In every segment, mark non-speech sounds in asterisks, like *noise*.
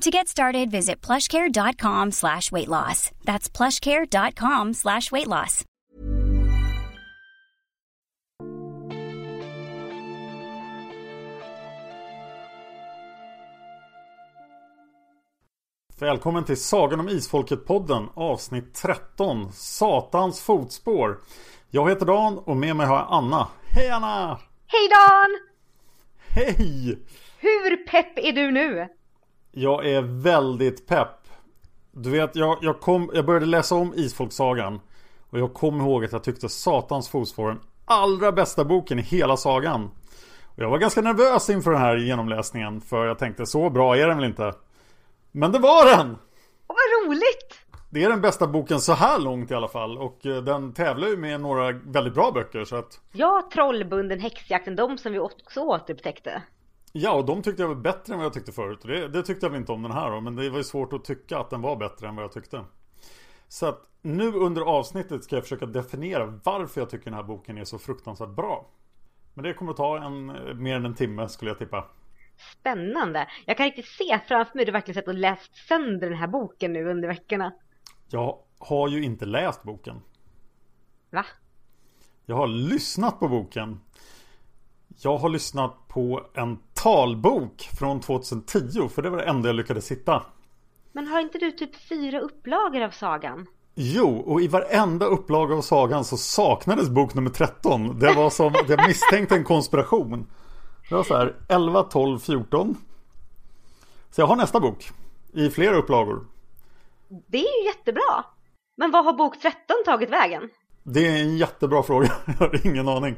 To get started, visit plushcare.com slash weight loss. That's plushcare.com slash weight loss. Välkommen till Sagan om Isfolket-podden avsnitt 13 Satans fotspår. Jag heter Dan och med mig har jag Anna. Hej Anna! Hej Dan! Hej! Hur pepp är du nu? Jag är väldigt pepp. Du vet, jag, jag, kom, jag började läsa om Isfolksagan. Och jag kom ihåg att jag tyckte Satans fotspår var den allra bästa boken i hela sagan. Och jag var ganska nervös inför den här genomläsningen. För jag tänkte, så bra är den väl inte? Men det var den! Åh, vad roligt! Det är den bästa boken så här långt i alla fall. Och eh, den tävlar ju med några väldigt bra böcker. Så att... Ja, Trollbunden, Häxjakten, de som vi också återupptäckte. Ja, och de tyckte jag var bättre än vad jag tyckte förut. Det, det tyckte jag väl inte om den här då, men det var ju svårt att tycka att den var bättre än vad jag tyckte. Så att nu under avsnittet ska jag försöka definiera varför jag tycker den här boken är så fruktansvärt bra. Men det kommer att ta en, mer än en timme skulle jag tippa. Spännande. Jag kan riktigt se framför mig hur du verkligen sett och läst sönder den här boken nu under veckorna. Jag har ju inte läst boken. Va? Jag har lyssnat på boken. Jag har lyssnat på en talbok från 2010 för det var det enda jag lyckades hitta. Men har inte du typ fyra upplagor av sagan? Jo, och i varenda upplaga av sagan så saknades bok nummer 13. Det var som att jag misstänkte en konspiration. Det var så här 11, 12, 14. Så jag har nästa bok. I flera upplagor. Det är ju jättebra. Men vad har bok 13 tagit vägen? Det är en jättebra fråga. *laughs* Jag har ingen aning.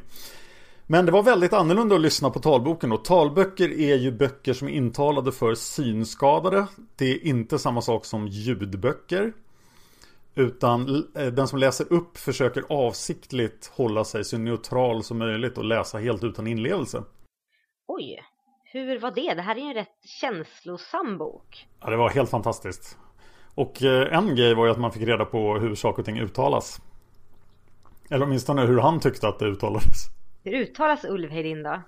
Men det var väldigt annorlunda att lyssna på talboken och talböcker är ju böcker som är intalade för synskadade. Det är inte samma sak som ljudböcker. Utan den som läser upp försöker avsiktligt hålla sig så neutral som möjligt och läsa helt utan inlevelse. Oj, hur var det? Det här är ju en rätt känslosam bok. Ja, det var helt fantastiskt. Och eh, en grej var ju att man fick reda på hur saker och ting uttalas. Eller åtminstone hur han tyckte att det uttalades. Hur uttalas Ulvhedin då?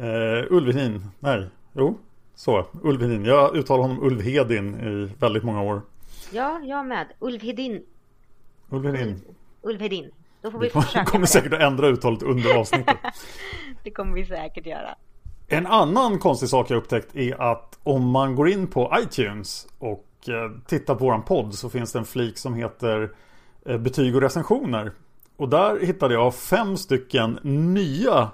Uh, Ulvhedin, nej, jo, så, Ulvhedin. Jag uttalar honom Ulvhedin i väldigt många år. Ja, jag med. Ulvhedin. Ulvhedin. Ulvhedin. Då får vi, vi försöka kommer säkert att ändra uttalet under avsnittet. *laughs* det kommer vi säkert göra. En annan konstig sak jag upptäckt är att om man går in på iTunes och tittar på våran podd så finns det en flik som heter betyg och recensioner. Och där hittade jag fem stycken nya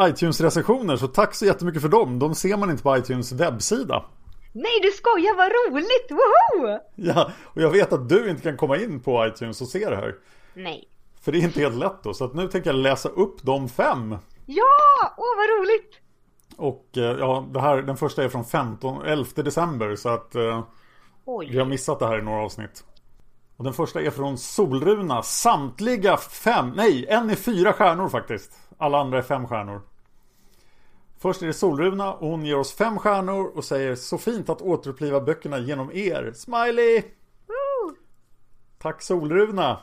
iTunes-recensioner. Så tack så jättemycket för dem. De ser man inte på iTunes webbsida. Nej, du skojar, vad roligt! Woho! Ja, och jag vet att du inte kan komma in på iTunes och se det här. Nej. För det är inte helt lätt då. Så att nu tänker jag läsa upp de fem. Ja! Åh, vad roligt! Och ja, det här, den första är från 15, 11 december. Så att Oj. vi har missat det här i några avsnitt. Och den första är från Solruna. Samtliga fem, nej, en är fyra stjärnor faktiskt. Alla andra är fem stjärnor. Först är det Solruna och hon ger oss fem stjärnor och säger så fint att återuppliva böckerna genom er. Smiley! Tack Solruna!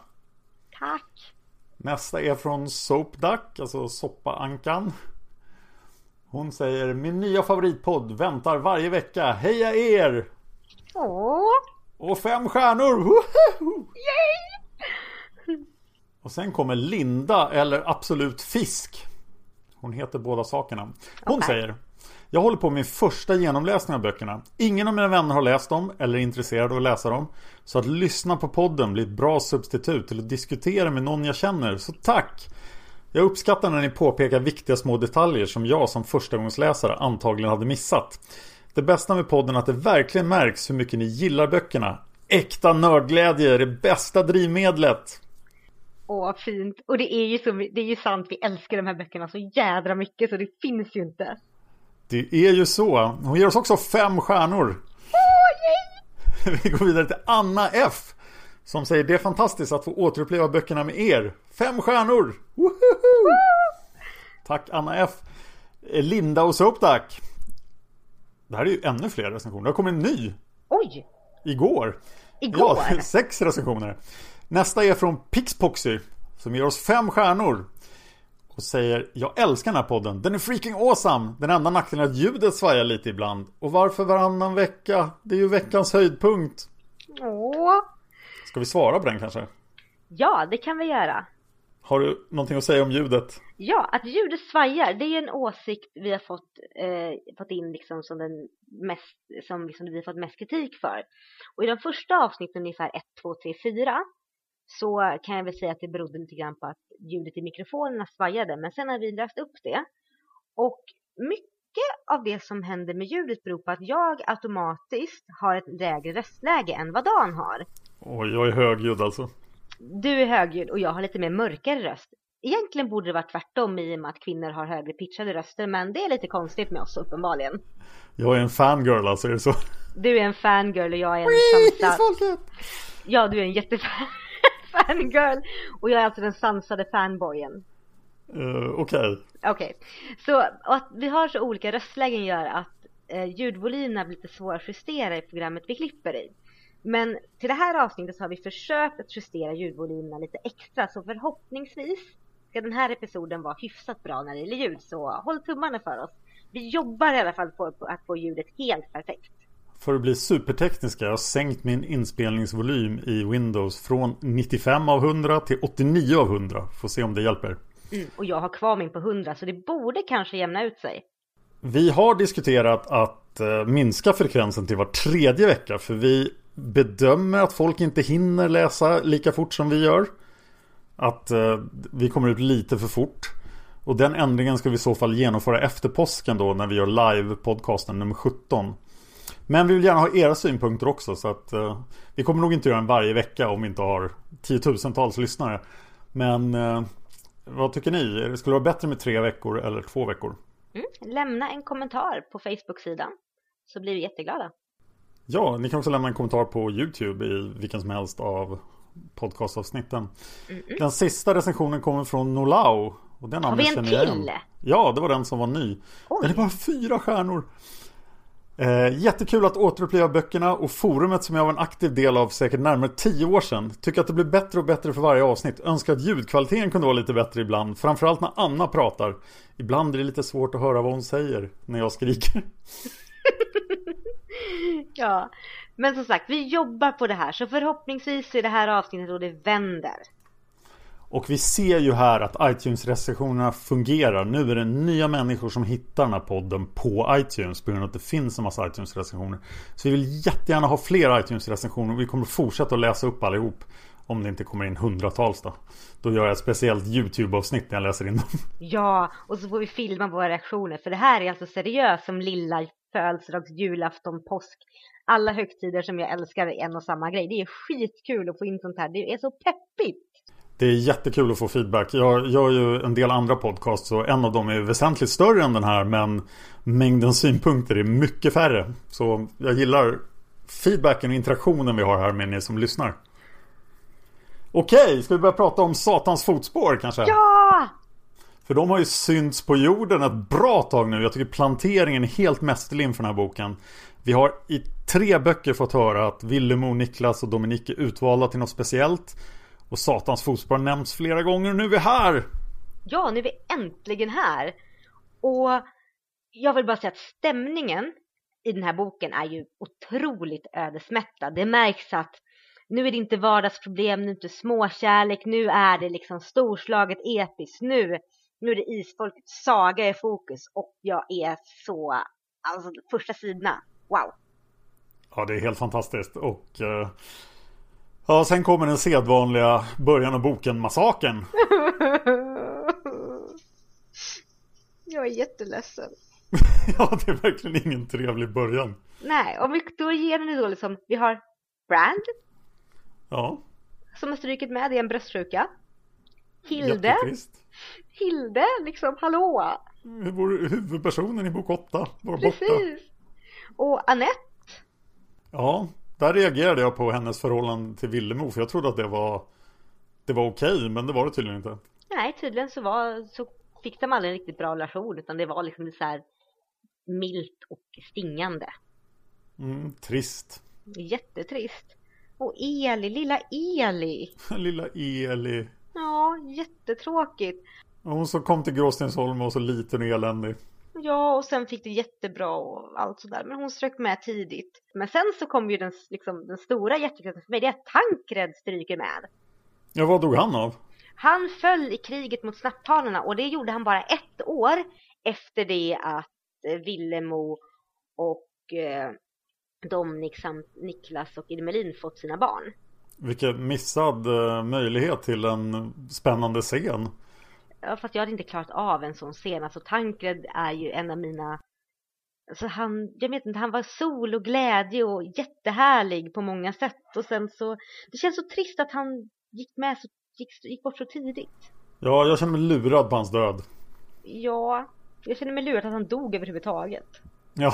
Tack! Nästa är från Soap Duck, alltså Soppa-ankan. Hon säger Min nya favoritpodd väntar varje vecka. Heja er! Åh, Och fem stjärnor! Woho! yay! Och sen kommer Linda eller Absolut Fisk. Hon heter båda sakerna. Hon Okej. säger Jag håller på med min första genomläsning av böckerna. Ingen av mina vänner har läst dem eller är intresserade av att läsa dem. Så att lyssna på podden blir ett bra substitut till att diskutera med någon jag känner. Så tack! Jag uppskattar när ni påpekar viktiga små detaljer som jag som förstagångsläsare antagligen hade missat. Det bästa med podden är att det verkligen märks hur mycket ni gillar böckerna. Äkta nördglädje är det bästa drivmedlet. Åh, fint. Och det är ju så, det är ju sant, vi älskar de här böckerna så jädra mycket så det finns ju inte. Det är ju så. Hon ger oss också fem stjärnor. *laughs* Vi går vidare till Anna F. Som säger det är fantastiskt att få återuppleva böckerna med er. Fem stjärnor! Wohoho! Tack Anna F. Linda och Soapduck. Det här är ju ännu fler recensioner. Det har kommit en ny Oj! igår. Igår? Ja, *laughs* sex recensioner. Nästa är från Pixpoxy. Som ger oss fem stjärnor. Och säger Jag älskar den här podden. Den är freaking awesome. Den enda nackdelen är att ljudet svajar lite ibland. Och varför varannan vecka? Det är ju veckans höjdpunkt. Åh! Ska vi svara på den kanske? Ja, det kan vi göra. Har du någonting att säga om ljudet? Ja, att ljudet svajar, det är en åsikt vi har fått, eh, fått in liksom som den mest, som liksom vi har fått mest kritik för. Och i de första avsnitten, ungefär 1, 2, 3, 4, så kan jag väl säga att det berodde lite grann på att ljudet i mikrofonerna svajade. Men sen har vi löst upp det. Och mycket av det som händer med ljudet beror på att jag automatiskt har ett lägre röstläge än vad Dan har. Oj, jag är högljudd alltså. Du är högljudd och jag har lite mer mörkare röst. Egentligen borde det vara tvärtom i och med att kvinnor har högre pitchade röster men det är lite konstigt med oss uppenbarligen. Jag är en fangirl alltså, är det så? Du är en fangirl och jag är en sansad... Ja, du är en jättefangirl *laughs* och jag är alltså den sansade fanboyen. Uh, Okej. Okej, så och att vi har så olika röstlägen gör att eh, ljudvolymerna blir lite svåra att justera i programmet vi klipper i. Men till det här avsnittet så har vi försökt att justera ljudvolymerna lite extra så förhoppningsvis ska den här episoden vara hyfsat bra när det gäller ljud så håll tummarna för oss. Vi jobbar i alla fall på att få ljudet helt perfekt. För att bli supertekniska, jag har sänkt min inspelningsvolym i Windows från 95 av 100 till 89 av 100. Får se om det hjälper. Mm, och jag har kvar min på 100 så det borde kanske jämna ut sig. Vi har diskuterat att eh, minska frekvensen till var tredje vecka för vi bedömer att folk inte hinner läsa lika fort som vi gör. Att eh, vi kommer ut lite för fort. Och den ändringen ska vi i så fall genomföra efter påsken då när vi gör live-podcasten nummer 17. Men vi vill gärna ha era synpunkter också så att eh, vi kommer nog inte göra den varje vecka om vi inte har tiotusentals lyssnare. Men eh, vad tycker ni? Skulle det vara bättre med tre veckor eller två veckor? Mm. Lämna en kommentar på Facebook-sidan så blir vi jätteglada. Ja, ni kan också lämna en kommentar på YouTube i vilken som helst av podcastavsnitten. Den sista recensionen kommer från Nolau. Och den Har vi en till? igen. Ja, det var den som var ny. Oj. Den är bara fyra stjärnor. Eh, jättekul att återuppleva böckerna och forumet som jag var en aktiv del av säkert närmare tio år sedan. Tycker att det blir bättre och bättre för varje avsnitt. Önskar att ljudkvaliteten kunde vara lite bättre ibland. Framförallt när Anna pratar. Ibland är det lite svårt att höra vad hon säger när jag skriker. *laughs* *laughs* Ja, men som sagt, vi jobbar på det här så förhoppningsvis är det här avsnittet då det vänder. Och vi ser ju här att iTunes-recensionerna fungerar. Nu är det nya människor som hittar den här podden på iTunes på grund av att det finns en massa iTunes-recensioner. Så vi vill jättegärna ha fler iTunes-recensioner och vi kommer fortsätta att läsa upp allihop. Om det inte kommer in hundratals då. Då gör jag ett speciellt YouTube-avsnitt när jag läser in dem. Ja, och så får vi filma våra reaktioner för det här är alltså seriöst som lilla födelsedags, julafton, påsk. Alla högtider som jag älskar är en och samma grej. Det är skitkul att få in sånt här. Det är så peppigt. Det är jättekul att få feedback. Jag gör ju en del andra podcasts och en av dem är väsentligt större än den här men mängden synpunkter är mycket färre. Så jag gillar feedbacken och interaktionen vi har här med er som lyssnar. Okej, ska vi börja prata om Satans fotspår kanske? Ja! För de har ju synts på jorden ett bra tag nu. Jag tycker planteringen är helt mästerlig inför den här boken. Vi har i tre böcker fått höra att Willemo, Niklas och Dominik är utvalda till något speciellt. Och Satans fotspår nämns flera gånger och nu är vi här! Ja, nu är vi äntligen här! Och jag vill bara säga att stämningen i den här boken är ju otroligt ödesmättad. Det märks att nu är det inte vardagsproblem, nu är det inte småkärlek, nu är det liksom storslaget episkt. Nu, nu är det isfolkets saga i fokus och jag är så, alltså första sidorna, wow! Ja, det är helt fantastiskt och eh, Ja, sen kommer den sedvanliga början av boken, massakern. *laughs* jag är jätteledsen. *laughs* ja, det är verkligen ingen trevlig början. Nej, vi då ger den då liksom, vi har Brand. Ja. Som har strykit med, är en bröstsjuka. Hilde. Hilde, liksom, hallå. Huvudpersonen i bok 8 var Precis. borta. Och Annette. Ja, där reagerade jag på hennes förhållande till Villemo för jag trodde att det var Det var okej okay, men det var det tydligen inte. Nej, tydligen så var så fick de aldrig en riktigt bra relation utan det var liksom så här milt och stingande. Mm, trist. Jättetrist. Och Eli, lilla Eli. *laughs* lilla Eli. Ja, jättetråkigt. Hon som kom till Gråstensholm och så liten och eländig. Ja, och sen fick det jättebra och allt sådär. Men hon strök med tidigt. Men sen så kom ju den, liksom, den stora jättekraften för mig. Det är att Tankred stryker med. Ja, vad dog han av? Han föll i kriget mot snapphanerna och det gjorde han bara ett år efter det att eh, Villemo och eh, Dominic samt Niklas och Irmelin fått sina barn. Vilken missad eh, möjlighet till en spännande scen. Ja, fast jag hade inte klarat av en sån scen. Alltså Tankred är ju en av mina... Alltså han, jag vet inte, han var sol och glädje och jättehärlig på många sätt. Och sen så, det känns så trist att han gick med så, gick, gick bort så tidigt. Ja, jag känner mig lurad på hans död. Ja, jag känner mig lurad att han dog överhuvudtaget. Ja,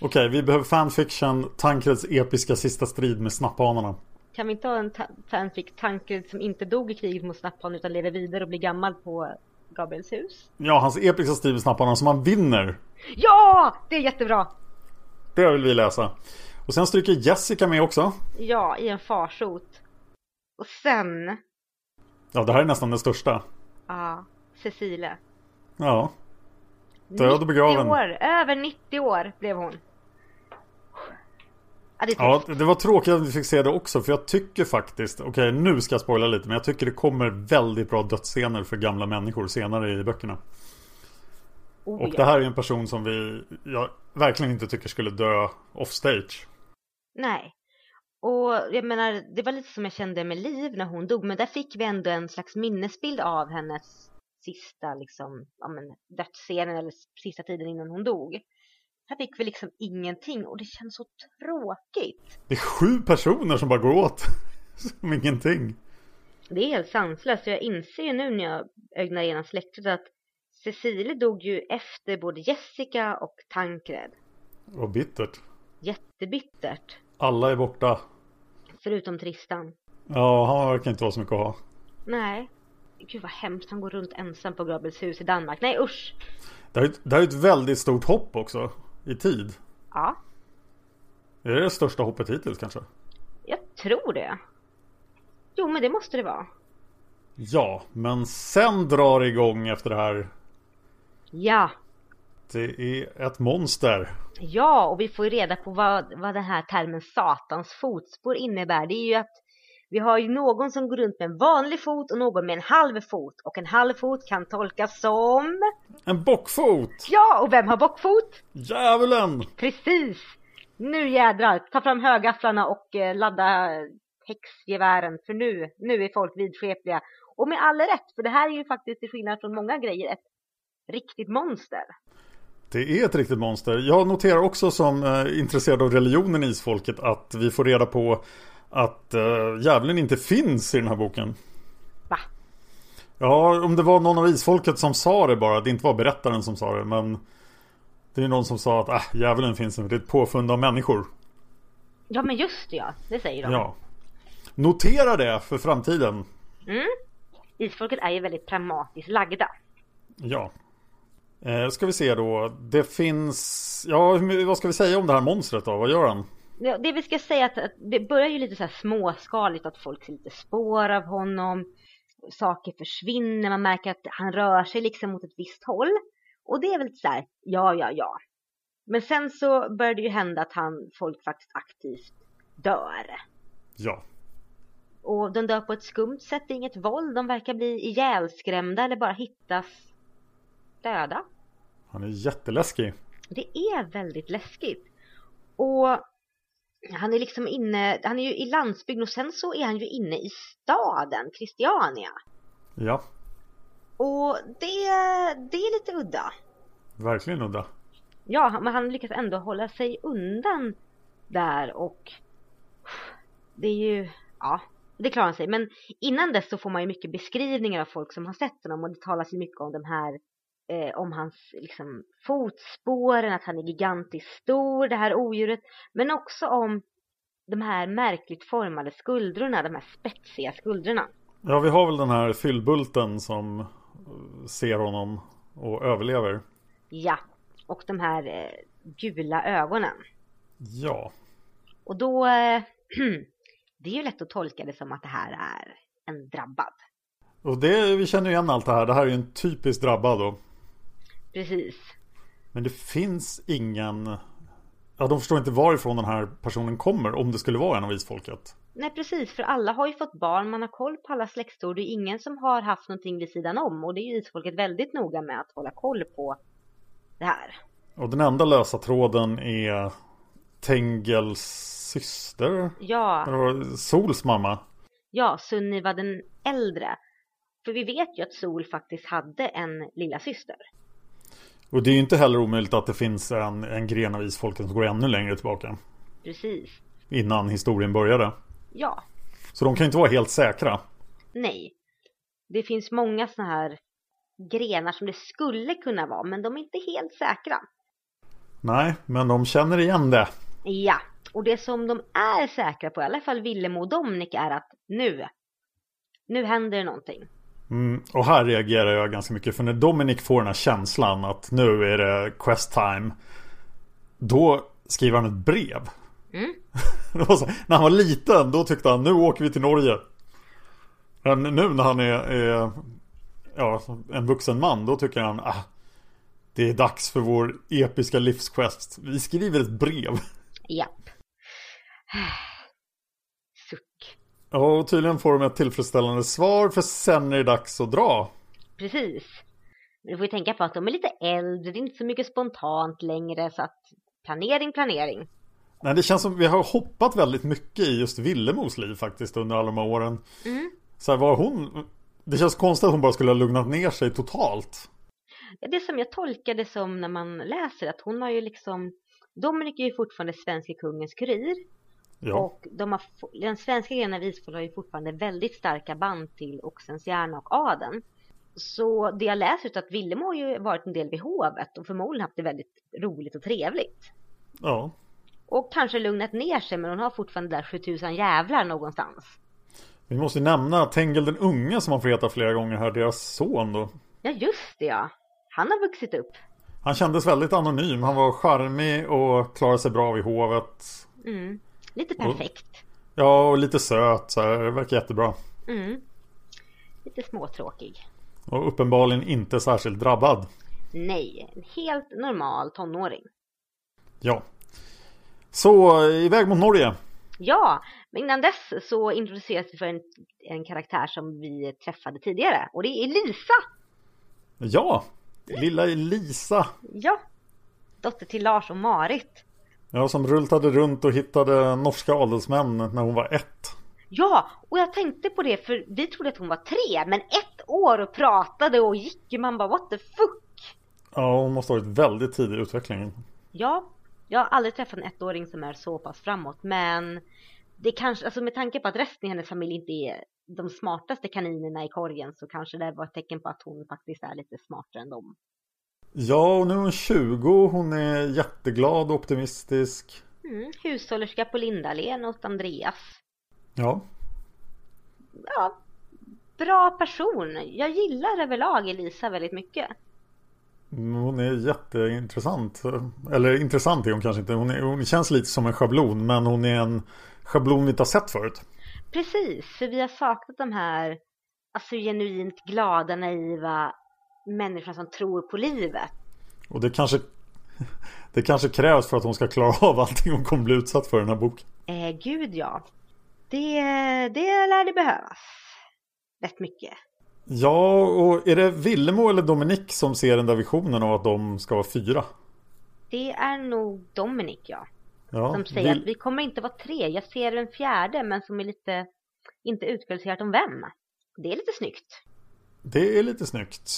okej, vi behöver fanfiction, Tankreds episka sista strid med snapphanarna. Kan vi inte ha en fanfic Tankred som inte dog i kriget mot snapphanen utan lever vidare och blir gammal på Gabriels hus? Ja, hans episka strid med snapphanen som han vinner. Ja, det är jättebra! Det vill vi läsa. Och sen stryker Jessica med också. Ja, i en farsot. Och sen... Ja, det här är nästan det största. Ja, Cecile. Ja. Död och begraven. 90 år, över 90 år blev hon. Ja, det, ja, det var tråkigt att vi fick se det också för jag tycker faktiskt Okej, okay, nu ska jag spoila lite men jag tycker det kommer väldigt bra dödsscener för gamla människor senare i böckerna. Oh, och ja. det här är en person som vi jag verkligen inte tycker skulle dö offstage. Nej. Och jag menar, det var lite som jag kände med Liv när hon dog men där fick vi ändå en slags minnesbild av hennes sista liksom, ja men dödsscenen eller sista tiden innan hon dog. Här fick vi liksom ingenting och det känns så tråkigt. Det är sju personer som bara går åt. *laughs* som ingenting. Det är helt sanslöst. Jag inser ju nu när jag ögnar igenom släktet att Cecilie dog ju efter både Jessica och Tankred. Vad bittert. Jättebittert. Alla är borta. Förutom Tristan. Ja, han verkar inte vara så mycket att ha. Nej. Gud vad hemskt, han går runt ensam på Gabriels hus i Danmark. Nej usch! Det här, är, det här är ett väldigt stort hopp också i tid? Ja. Är det det största hoppet hittills kanske? Jag tror det. Jo, men det måste det vara. Ja, men sen drar det igång efter det här. Ja. Det är ett monster. Ja, och vi får ju reda på vad, vad den här termen satans fotspår innebär. Det är ju att vi har ju någon som går runt med en vanlig fot och någon med en halv fot. Och en halv fot kan tolkas som... En bockfot! Ja, och vem har bockfot? Djävulen! Precis! Nu jädrar, ta fram högafflarna och eh, ladda häxgevären. För nu, nu är folk vidskepliga. Och med all rätt, för det här är ju faktiskt till skillnad från många grejer ett riktigt monster. Det är ett riktigt monster. Jag noterar också som eh, intresserad av religionen i isfolket att vi får reda på att uh, djävulen inte finns i den här boken. Va? Ja, om det var någon av isfolket som sa det bara. Det inte var berättaren som sa det. Men det är någon som sa att äh, djävulen finns inte. Det är ett påfund av människor. Ja, men just det ja. Det säger de. Ja. Notera det för framtiden. Mm. Isfolket är ju väldigt pragmatiskt lagda. Ja. Eh, ska vi se då. Det finns... Ja, vad ska vi säga om det här monstret då? Vad gör han? Det vi ska säga är att det börjar ju lite så här småskaligt att folk ser lite spår av honom. Saker försvinner, man märker att han rör sig liksom mot ett visst håll. Och det är väl lite så här, ja, ja, ja. Men sen så börjar det ju hända att han, folk faktiskt aktivt dör. Ja. Och de dör på ett skumt sätt, det är inget våld. De verkar bli ihjälskrämda eller bara hittas döda. Han är jätteläskig. Det är väldigt läskigt. Och han är liksom inne, han är ju i landsbygden och sen så är han ju inne i staden, Christiania. Ja, Och det, det är lite udda. verkligen udda. Ja, men han lyckas ändå hålla sig undan där och det är ju, ja, det klarar han sig. Men innan dess så får man ju mycket beskrivningar av folk som har sett honom och det talas ju mycket om de här, eh, om hans liksom fotspåren, att han är gigantiskt stor, det här odjuret, men också om de här märkligt formade skuldrorna, de här spetsiga skuldrorna. Ja, vi har väl den här fyllbulten som eh, ser honom och överlever. Ja, och de här eh, gula ögonen. Ja, Och då, eh, *clears throat* det är ju lätt att tolka det som att det här är en drabbad. och det, vi känner igen allt det här. Det här är ju en typisk drabbad då. Precis. Men det finns ingen... Ja, de förstår inte varifrån den här personen kommer om det skulle vara en av isfolket. Nej precis, för alla har ju fått barn, man har koll på alla släktord. Det är ingen som har haft någonting vid sidan om. Och det är ju isfolket väldigt noga med att hålla koll på det här. Och den enda lösa tråden är Tengels syster? Ja, Sols mamma? ja, Sunniva den äldre. För vi vet ju att Sol faktiskt hade en lilla syster. Och det är ju inte heller omöjligt att det finns en, en gren av isfolket som går ännu längre tillbaka. Precis. Innan historien började. Ja, Så de kan ju inte vara helt säkra. nej. Det finns många sådana här grenar som det skulle kunna vara, men de är inte helt säkra. Nej, men de känner igen det. Ja, och det som de är säkra på, i alla fall Willemo och Dominic, är att nu, nu händer det någonting. Mm, och här reagerar jag ganska mycket. För när Dominic får den här känslan att nu är det quest time. Då skriver han ett brev. Mm. *laughs* Så, när han var liten då tyckte han nu åker vi till Norge. Men nu när han är, är ja, en vuxen man då tycker han ah, det är dags för vår episka livsquest. Vi skriver ett brev. Japp. *laughs* Ja, och tydligen får de ett tillfredsställande svar för sen är det dags att dra. Precis. Men du får ju tänka på att de är lite äldre, det är inte så mycket spontant längre, så att planering, planering. Nej, det känns som vi har hoppat väldigt mycket i just Villemos liv faktiskt under alla de här åren. Mm. Så här, var hon... Det känns konstigt att hon bara skulle ha lugnat ner sig totalt. Det som jag tolkade som när man läser att hon har ju liksom Dominic är ju fortfarande svenska kungens kurir Ja, och de har, den svenska grenen av Isfolk har ju fortfarande väldigt starka band till Oxenstierna och adeln. Så det jag läser ut att Willem har ju varit en del vid hovet och förmodligen haft det väldigt roligt och trevligt. ja. Och kanske lugnat ner sig men hon har fortfarande där 7000 jävlar någonstans. Vi måste ju nämna Tengel den unge som man får heta flera gånger här, deras son då. Ja just det ja. Han har vuxit upp. Han kändes väldigt anonym. Han var charmig och klarade sig bra vid hovet. Mm. Lite perfekt. Ja, och lite söt så här. Det verkar jättebra. Mm. Lite småtråkig. Och uppenbarligen inte särskilt drabbad. Nej, en helt normal tonåring. Ja. Så iväg mot Norge. Ja, men innan dess så introduceras vi för en, en karaktär som vi träffade tidigare och det är Elisa. Ja, lilla Elisa. Ja, dotter till Lars och Marit. Ja, som rultade runt och hittade norska adelsmän när hon var ett. Ja, och jag tänkte på det för vi trodde att hon var tre, men ett år och pratade och gick. Man bara what the fuck. Ja, hon måste ha varit väldigt tidig i utvecklingen. Ja, jag har aldrig träffat en ettåring som är så pass framåt, men det kanske, alltså med tanke på att resten i hennes familj inte är de smartaste kaninerna i korgen så kanske det var ett tecken på att hon faktiskt är lite smartare än dem. Ja, och nu är hon 20. Hon är jätteglad och optimistisk. Mm, hushållerska på Lindalen åt Andreas. Ja, Ja, bra person. Jag gillar överlag Elisa väldigt mycket. Hon är jätteintressant. Eller intressant är hon kanske inte. Hon, är, hon känns lite som en schablon. Men hon är en schablon vi inte har sett förut. Precis, för vi har saknat de här alltså genuint glada, naiva människorna som tror på livet. Och det kanske *laughs* Det kanske krävs för att hon ska klara av allting hon kommer bli utsatt för i den här boken. Eh, gud ja. Det, det lär det behövas. Rätt mycket. Ja, och är det Villemo eller Dominik som ser den där visionen av att de ska vara fyra? Det är nog Dominik ja. Ja, Som säger Vill- att vi kommer inte vara tre. Jag ser en fjärde men som är lite inte utkvalificerat om vem. Det är lite snyggt. Det är lite snyggt.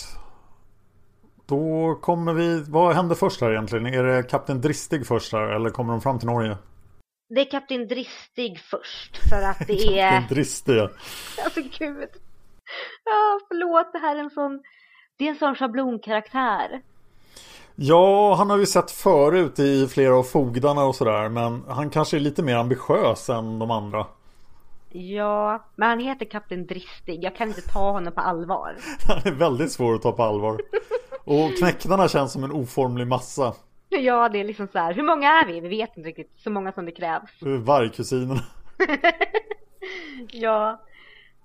Då kommer vi... Vad händer först här egentligen? Är det Kapten Dristig först här eller kommer de fram till Norge? Det är Kapten Dristig först för att det *laughs* är... Kapten Dristig, ja. Alltså gud. Ja, förlåt, det här är en sån... Det är en sån schablonkaraktär. Ja, han har vi sett förut i flera av fogdarna och sådär. Men han kanske är lite mer ambitiös än de andra. Ja, men han heter Kapten Dristig. Jag kan inte ta honom på allvar. *laughs* Han är väldigt svår att ta på allvar. *laughs* Och knäcktarna känns som en oformlig massa. Ja, det är liksom så här. Hur många är vi? Vi vet inte riktigt. Så många som det krävs. Vargkusinerna. *laughs* Ja.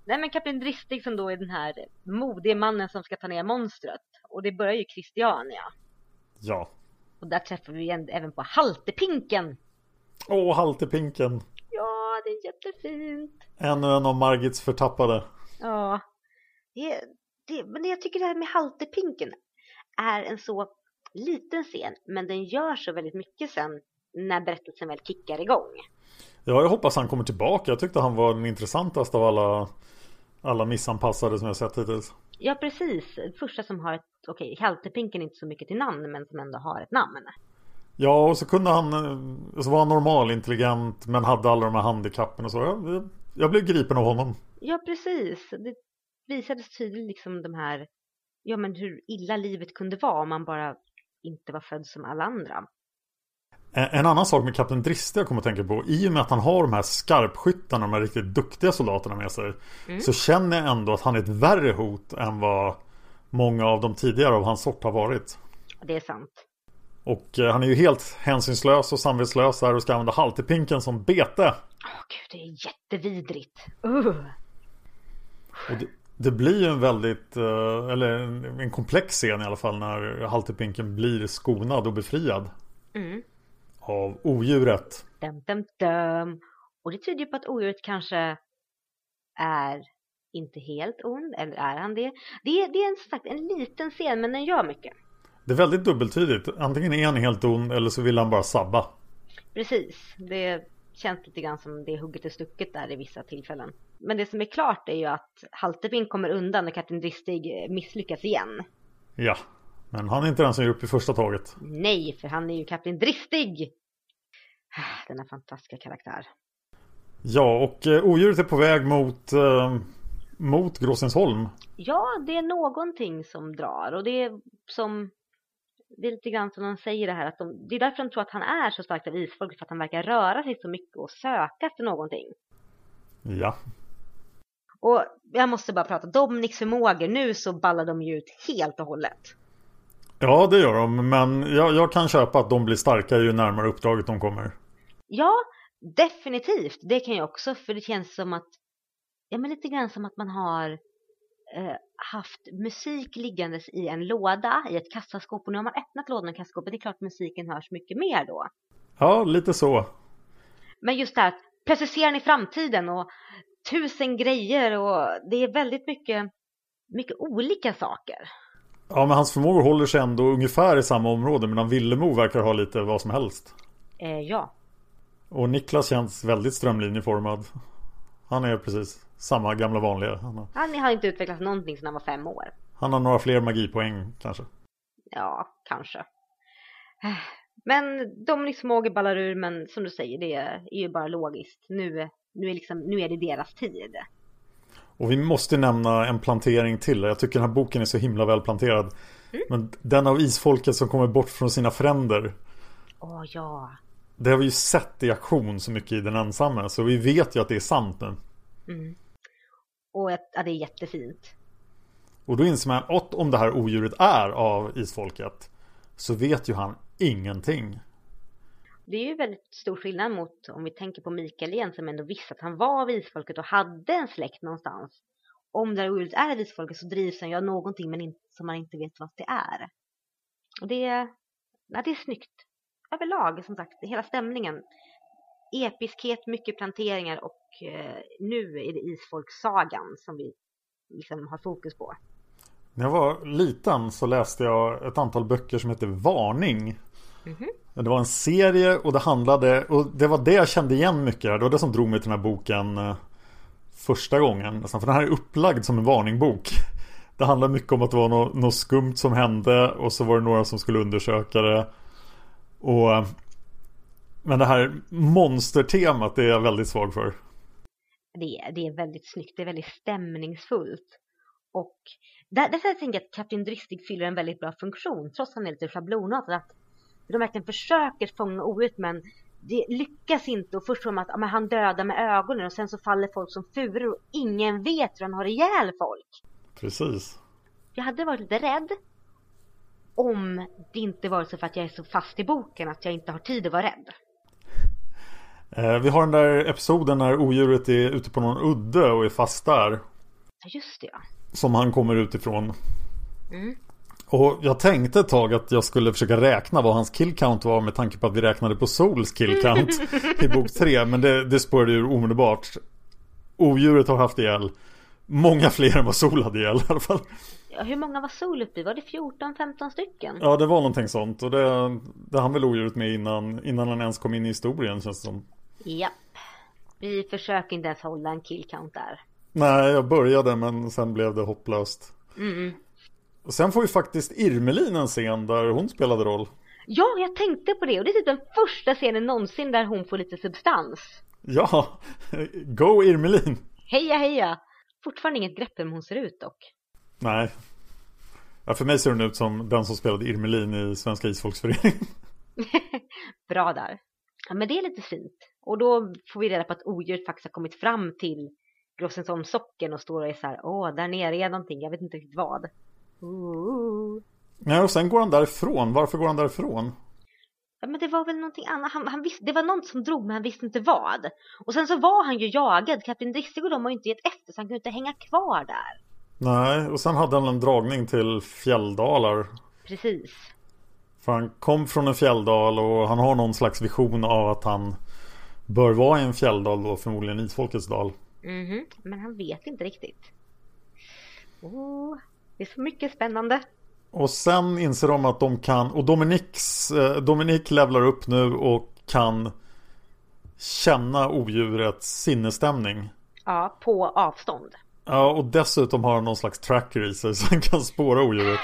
Nej men Kapten Dristig som då är den här modiga mannen som ska ta ner monstret. Och det börjar ju Christiania. Ja. Och där träffar vi en- även på Haltepinken. Åh, Haltepinken. Ja, det är jättefint. Ännu en av Margits förtappade. Ja. Det, det, men jag tycker det här med Haltepinken är en så liten scen. Men den gör så väldigt mycket sen när berättelsen väl kickar igång. Ja, jag hoppas han kommer tillbaka. Jag tyckte han var den intressantaste av alla, alla missanpassade som jag sett hittills. Ja, precis. Första som har ett, okej, Haltepinken är inte så mycket till namn, men som ändå har ett namn. Ja, och så kunde han, eh, så var han normal, intelligent, men hade alla de här handikappen och så. Jag, jag blev gripen av honom. Ja, precis. Det visades tydligt liksom de här, ja men hur illa livet kunde vara om man bara inte var född som alla andra. En en annan sak med Kapten Driste jag kommer att tänka på I och med att han har de här skarpskyttarna De här riktigt duktiga soldaterna med sig Så känner jag ändå att han är ett värre hot Än vad många av de tidigare av hans sort har varit Det är sant. Och eh, han är ju helt hänsynslös och samvetslös här Och ska använda haltepinken som bete Åh gud, det är jättevidrigt. Uh. Och det, det blir ju en väldigt eh, Eller en, komplex scen i alla fall När haltepinken blir skonad och befriad Mm. Av odjuret Dum, dum, dum. Och det tyder ju på att odjuret kanske är inte helt ond, eller är han det? Det är, det är en, sagt en liten scen, men den gör mycket. Det är väldigt dubbeltydigt Antingen är han helt ond eller så vill han bara sabba Precis, det känns lite grann som det är hugget och stucket där i vissa tillfällen. Men det som är klart är ju att Haltepin kommer undan när Kapten Dristig eh, misslyckas igen. Ja, men han är inte den som ger upp i första taget. Nej, för han är ju Kapten Dristig! Denna fantastiska karaktär. Ja, och eh, odjuret är på väg mot, eh, mot Gråstensholm. Ja, det är någonting som drar och det är som det är lite grann som de säger det här att de, det är därför de tror att han är så starkt av isfolk för att han verkar röra sig så mycket och söka efter någonting. Ja, Och jag måste bara prata, Dominiks förmågor, nu så ballar de ju ut helt och hållet. ja det gör de. Men jag, jag kan köpa att de blir starkare ju närmare uppdraget de kommer. Ja, definitivt. Det kan jag också, för det känns som att, ja men lite grann som att man har eh, haft musik liggandes i en låda, i ett kassaskåp. Och nu har man öppnat lådan och kassaskåpet, det är klart musiken hörs mycket mer då. Ja, lite så. Men just det här att precisera i framtiden och tusen grejer och det är väldigt mycket, mycket olika saker. Ja, men hans förmågor håller sig ändå ungefär i samma område. Medan Villemo verkar ha lite vad som helst. Eh, ja, Och Niklas känns väldigt strömlinjeformad. Han är precis samma gamla vanliga. Han har, han har inte utvecklats någonting sedan han var fem år. han har några fler magipoäng kanske. Ja, kanske. Men Dominiks förmågor ballar ur, men som du säger, det är ju bara logiskt. Nu, nu, är, liksom, nu är det deras tid. Och vi måste nämna en plantering till. Jag tycker den här boken är så himla väl planterad. Men den av isfolket som kommer bort från sina fränder. Åh ja. Det har vi ju sett i aktion så mycket i den ensamma. Så vi vet ju att det är sant nu. Och ett, ja, det är jättefint. Och då inser man att om det här odjuret är av isfolket så vet ju han ingenting. Det är ju väldigt stor skillnad mot om vi tänker på Mikael igen som ändå visste att han var av isfolket och hade en släkt någonstans. Om det här är visfolket isfolket så drivs han ju av någonting men inte, som man inte vet vad det är. Och det, ja, det är snyggt. Överlag som sagt, hela stämningen. Episkhet, mycket planteringar och eh, nu är det isfolkssagan som vi liksom har fokus på. När jag var liten så läste jag ett antal böcker som heter Varning. Mm -hmm. Det var en serie och det handlade, och det var det jag kände igen mycket. Det var det som drog mig till den här boken eh, första gången. För den här är upplagd som en varningbok. Det handlar mycket om att det var något, något skumt som hände och så var det några som skulle undersöka det. Och Men det här monstertemat är jag väldigt svag för. Det, det är väldigt snyggt, det är väldigt stämningsfullt. Och där, därför tänker jag att Kapten Dristig fyller en väldigt bra funktion trots att han är lite schablonartad. Att de verkligen försöker fånga ordet men det lyckas inte och först tror man att ja, han dödar med ögonen och sen så faller folk som furor och ingen vet hur han har ihjäl folk. Precis. Jag hade varit lite rädd om det inte var så för att jag är så fast i boken att jag inte har tid att vara rädd. *laughs* Eh, vi har den där episoden när odjuret är ute på någon udde och är fast där. Ja, just det ja. Som han kommer utifrån. Mm. Och jag tänkte ett tag att jag skulle försöka räkna vad hans kill count var med tanke på att vi räknade på Sols kill count *laughs* i bok 3. Men det, det spårade ur omedelbart. Odjuret har haft ihjäl många fler än vad Sol hade ihjäl i alla fall. Ja, hur många var Sol uppe i? Var det 14-15 stycken? Ja, det var någonting sånt. Och det, det han väl odjuret med innan, innan han ens kom in i historien känns det som. Japp. Vi försöker inte ens hålla en kill count där. Nej, jag började men sen blev det hopplöst. Mm. Och sen får vi faktiskt Irmelin en scen där hon spelade roll. Ja, jag tänkte på det och det är typ den första scenen någonsin där hon får lite substans. Ja, *laughs* go Irmelin! Heja heja! Fortfarande inget grepp om hon ser ut dock. Nej. Ja, för mig ser hon ut som den som spelade Irmelin i Svenska Isfolksföreningen. *laughs* Bra där. Ja, men det är lite fint. Och då får vi reda på att odjuret faktiskt har kommit fram till Grossensholmssocken och står och är så här, åh, där nere är någonting, jag vet inte riktigt vad. Ooh. Ja, och sen går han därifrån. Varför går han därifrån? Ja, men det var väl någonting annat. Han, han visste, det var något som drog, men han visste inte vad. Och sen så var han ju jagad. Kapten Dristig de har ju inte gett efter, så han kunde inte hänga kvar där. Nej, och sen hade han en dragning till fjälldalar. Precis. För han kom från en fjälldal och han har någon slags vision av att han bör vara i en fjälldal då, förmodligen Isfolkets dal. Mhm, mm men han vet inte riktigt. Oh, det är så mycket spännande. Och sen inser de att de kan, och Dominiks, eh, Dominik levlar upp nu och kan känna odjurets sinnesstämning. Ja, på avstånd. Ja, och dessutom har han någon slags tracker i sig *laughs* så han kan spåra odjuret.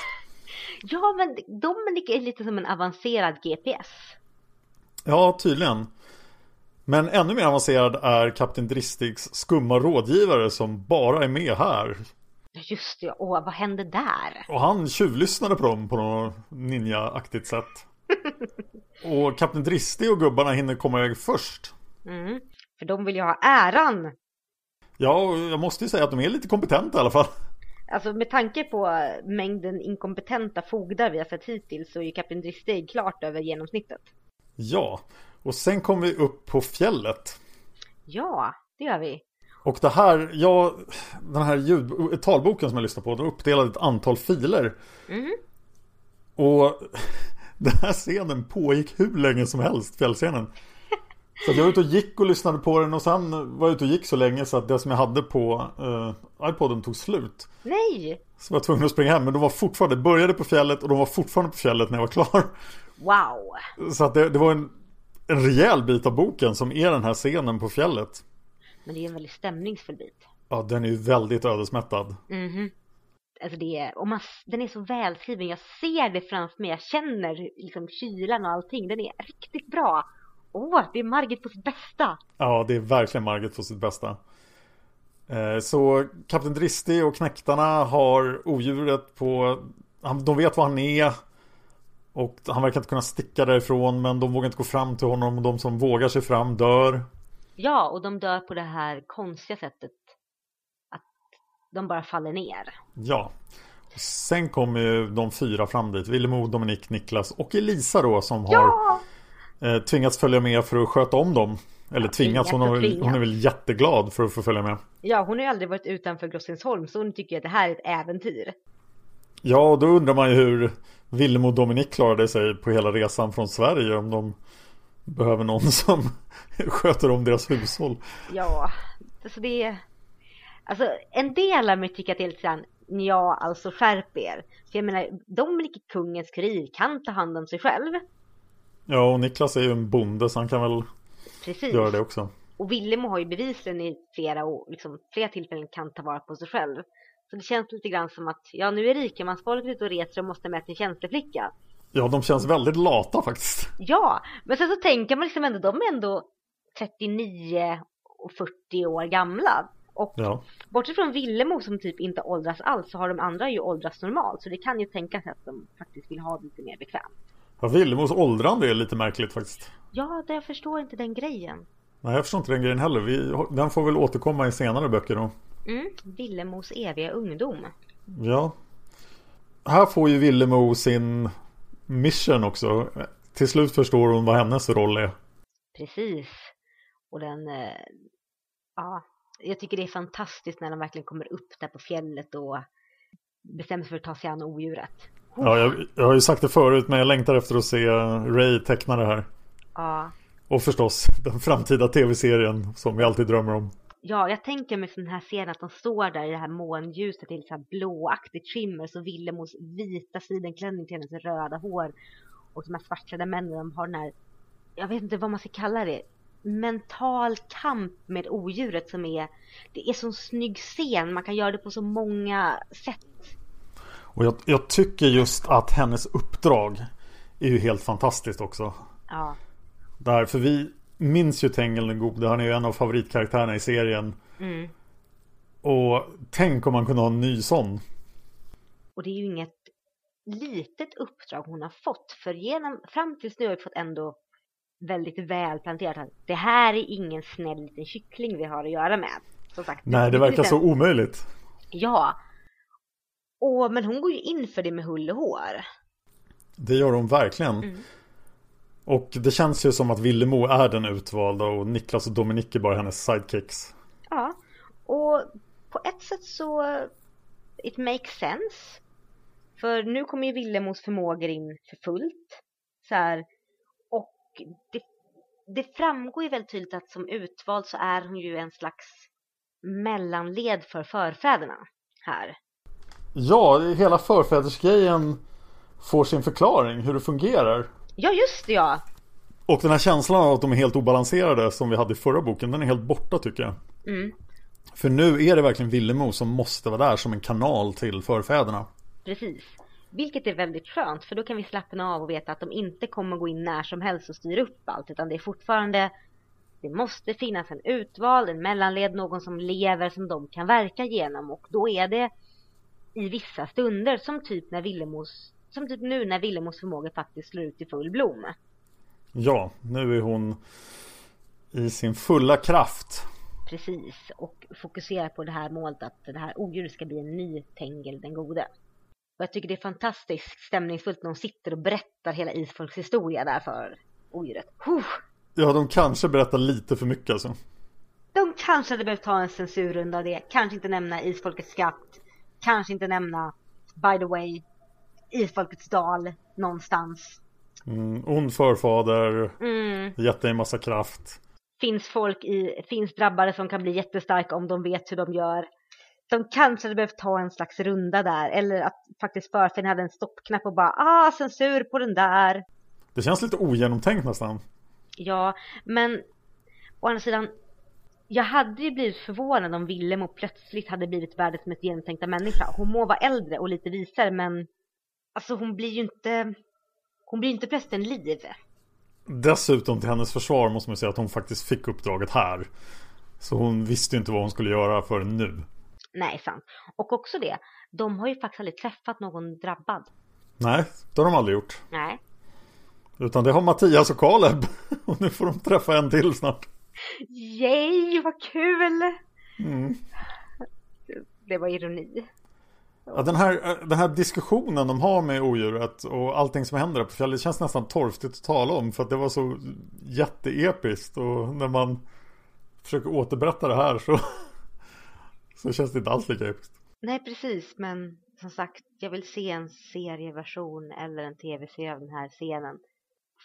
Ja, men Dominic är lite som en avancerad GPS. Ja, tydligen. Men ännu mer avancerad är Kapten Dristigs skumma rådgivare som bara är med här. Just det, åh vad hände där? Och han tjuvlyssnade på dem på något ninja-aktigt sätt. *laughs* och Kapten Dristig och gubbarna hinner komma iväg först. Mm, för de vill ju ha äran. Ja, jag måste ju säga att de är lite kompetenta i alla fall. Alltså med tanke på mängden inkompetenta fogdar vi har sett hittills så är ju Kapten Dristig klart över genomsnittet. Ja, och sen kommer vi upp på fjället. Ja, det gör vi. Och det här, ja, den här ljud, talboken som jag lyssnar på, den uppdelad i ett antal filer. Mm. Och *laughs* den här scenen pågick hur länge som helst, fjällscenen. Så jag var ute och gick och lyssnade på den och sen var jag ute och gick så länge så att det som jag hade på uh, iPoden tog slut. Nej! Så jag var tvungen att springa hem men de var fortfarande, började på fjället och de var fortfarande på fjället när jag var klar. Wow! Så att det, det var en, en rejäl bit av boken som är den här scenen på fjället. Men det är en väldigt stämningsfull bit. Ja, den är ju väldigt ödesmättad. Mm alltså det är, och man, den är så välskriven, jag ser det framför mig, jag känner liksom kylan och allting, den är riktigt bra. Åh, det är Margit på sitt bästa. Ja, det är verkligen Margit på sitt bästa. Eh, så Kapten Dristig och knäktarna har odjuret på... De vet var han är. Och han verkar inte kunna sticka därifrån men de vågar inte gå fram till honom. Och de som vågar sig fram dör. Ja, och de dör på det här konstiga sättet. Att de bara faller ner. Ja. Sen kommer ju de fyra fram dit. Villemo, Dominik, Niklas och Elisa då som Ja! har eh, tvingats följa med för att sköta om dem. Eller tvingats, hon, har, väl- hon är väl jätteglad för att få följa med. Ja, hon har ju aldrig varit utanför Grossensholm så hon tycker att det här är ett äventyr. Ja, och då undrar man ju hur Villemo och Dominik klarade sig på hela resan från Sverige om de behöver någon som *laughs* sköter om deras hushåll. Ja, alltså det är... Alltså en del av mig tycker att det är lite såhär, ja alltså skärp er. För jag menar, Dominik är kungens kurir, kan ta hand om sig själv. Ja, och Niklas är ju en bonde så han kan väl Precis. göra det också. Och Willemo har ju bevisligen i flera, liksom, flera tillfällen kan ta vara på sig själv. Så det känns lite grann som att, ja nu är rikemansfolket ute och reser och måste med sin tjänsteflicka. Ja, de känns väldigt lata faktiskt. Ja, men sen så tänker man liksom ändå, de är ändå 39 och 40 år gamla. Och Ja, bortsett från Villemo som typ inte åldras alls så har de andra ju åldras normalt. Så det kan ju tänkas att de faktiskt vill ha det lite mer bekvämt. ja Villemos åldrande är lite märkligt faktiskt. Ja, det jag förstår inte den grejen. Nej, jag förstår inte den grejen heller. Vi, den får väl återkomma i senare böcker då. Mm, Villemos eviga ungdom. Ja. Här får ju Villemo sin mission också. Till slut förstår hon vad hennes roll är. Precis. Och den, eh, ja, jag tycker det är fantastiskt när de verkligen kommer upp där på fjället och bestämmer sig för att ta sig an odjuret. Ja, jag, jag har ju sagt det förut men jag längtar efter att se Ray teckna det här. Ja, Och förstås den framtida tv-serien som vi alltid drömmer om. Ja, jag tänker mig den här scenen att de står där i det här månljuset i så här blåaktigt skimmer så Villemos vita sidenklänning till hennes röda hår och de här svartklädda männen de har den här, jag vet inte vad man ska kalla det, mental kamp med odjuret som är, det är så snygg scen, man kan göra det på så många sätt. Och jag, jag tycker just att hennes uppdrag är ju helt fantastiskt också. Ja, Där, för vi minns ju Tengil den gode. Han är ju en av favoritkaraktärerna i serien. mm. Och tänk om man kunde ha en ny sån. Och det är ju inget litet uppdrag hon har fått. För genom, fram tills nu har vi fått ändå väldigt väl planterat att det här är ingen snäll liten kyckling vi har att göra med. Som sagt, Nej, det verkar så omöjligt. Ja. Och, men hon går ju in för det med hull och hår. Det gör hon verkligen. Mm. Och det känns ju som att Villemo är den utvalda och Niklas och Dominik är bara hennes sidekicks. Ja. Och på ett sätt så it makes sense. För nu kommer ju Villemos förmågor in för fullt. Så här. Och det, det framgår ju väldigt tydligt att som utvald så är hon ju en slags mellanled för förfäderna här. Ja, hela förfädersgrejen får sin förklaring hur det fungerar. Ja just det ja! Och den här känslan av att de är helt obalanserade som vi hade i förra boken, den är helt borta tycker jag. Mm. För nu är det verkligen Villemo som måste vara där som en kanal till förfäderna. Precis. Vilket är väldigt skönt för då kan vi slappna av och veta att de inte kommer gå in när som helst och styra upp allt utan det är fortfarande det måste finnas en utvald, en mellanled, någon som lever som de kan verka genom och då är det i vissa stunder som typ när Villemos som typ nu när Villemos förmåga faktiskt slår ut i full blom. Ja, nu är hon i sin fulla kraft. Precis, och fokuserar på det här målet att det här odjuret ska bli en ny Tengel den gode. Och jag tycker det är fantastiskt stämningsfullt när de sitter och berättar hela Isfolks historia där för odjuret. Huh! Ja, de kanske berättar lite för mycket alltså. De kanske hade behövt ta en censurrunda av det, kanske inte nämna Isfolkets skatt, kanske inte nämna, by the way, Isfolkets dal någonstans. Mm, ond förfader, Mm. dig en massa kraft. finns folk i, finns drabbare som kan bli jättestarka om de vet hur de gör. De kanske hade behövt ta en slags runda där eller att faktiskt förfäderna hade en stoppknapp och bara ah censur på den där. Det känns lite ogenomtänkt nästan. Ja, men å andra sidan jag hade ju blivit förvånad om Willem och plötsligt hade blivit världens mest genomtänkta människa. Hon må vara äldre och lite visare men alltså hon blir ju inte hon blir inte plötsligt en liv. Dessutom till hennes försvar måste man säga att hon faktiskt fick uppdraget här. Så hon visste ju inte vad hon skulle göra förrän nu. Nej, sant. Och också det, de har ju faktiskt aldrig träffat någon drabbad. Nej, det har de aldrig gjort. Nej. Utan det har Mattias och Kaleb. *laughs* Och nu får de träffa en till snart. Yay, vad kul! Mm. Det var ironi. Ja, den, här, eh, den här diskussionen de har med odjuret och allting som händer på fjället känns nästan torftigt att tala om för att det var så jätteepiskt och när man försöker återberätta det här så, *laughs* så känns det inte alls lika episkt. Nej, precis, men som sagt, jag vill se en serieversion eller en tv-serie av den här scenen.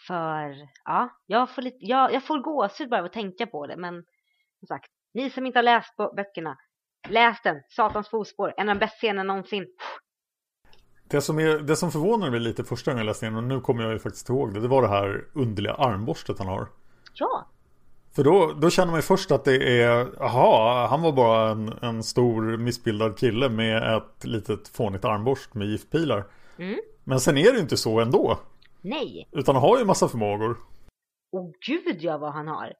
För, ja, jag får, lite, jag, jag får gåshud bara av att tänka på det, men som sagt, ni som inte har läst böckerna, läs den, Satans fotspår, en av de bästa scenerna någonsin. Det som, är, det som förvånade mig lite första gången jag läste den, och nu kommer jag ju faktiskt ihåg det, det var det här underliga armborstet han har. Ja. För då, då känner man ju först att det är, jaha, han var bara en, en stor missbildad kille med ett litet fånigt armborst med giftpilar. Mm. Men sen är det ju inte så ändå. Nej. Utan han har ju massa förmågor. Och gud ja vad han har.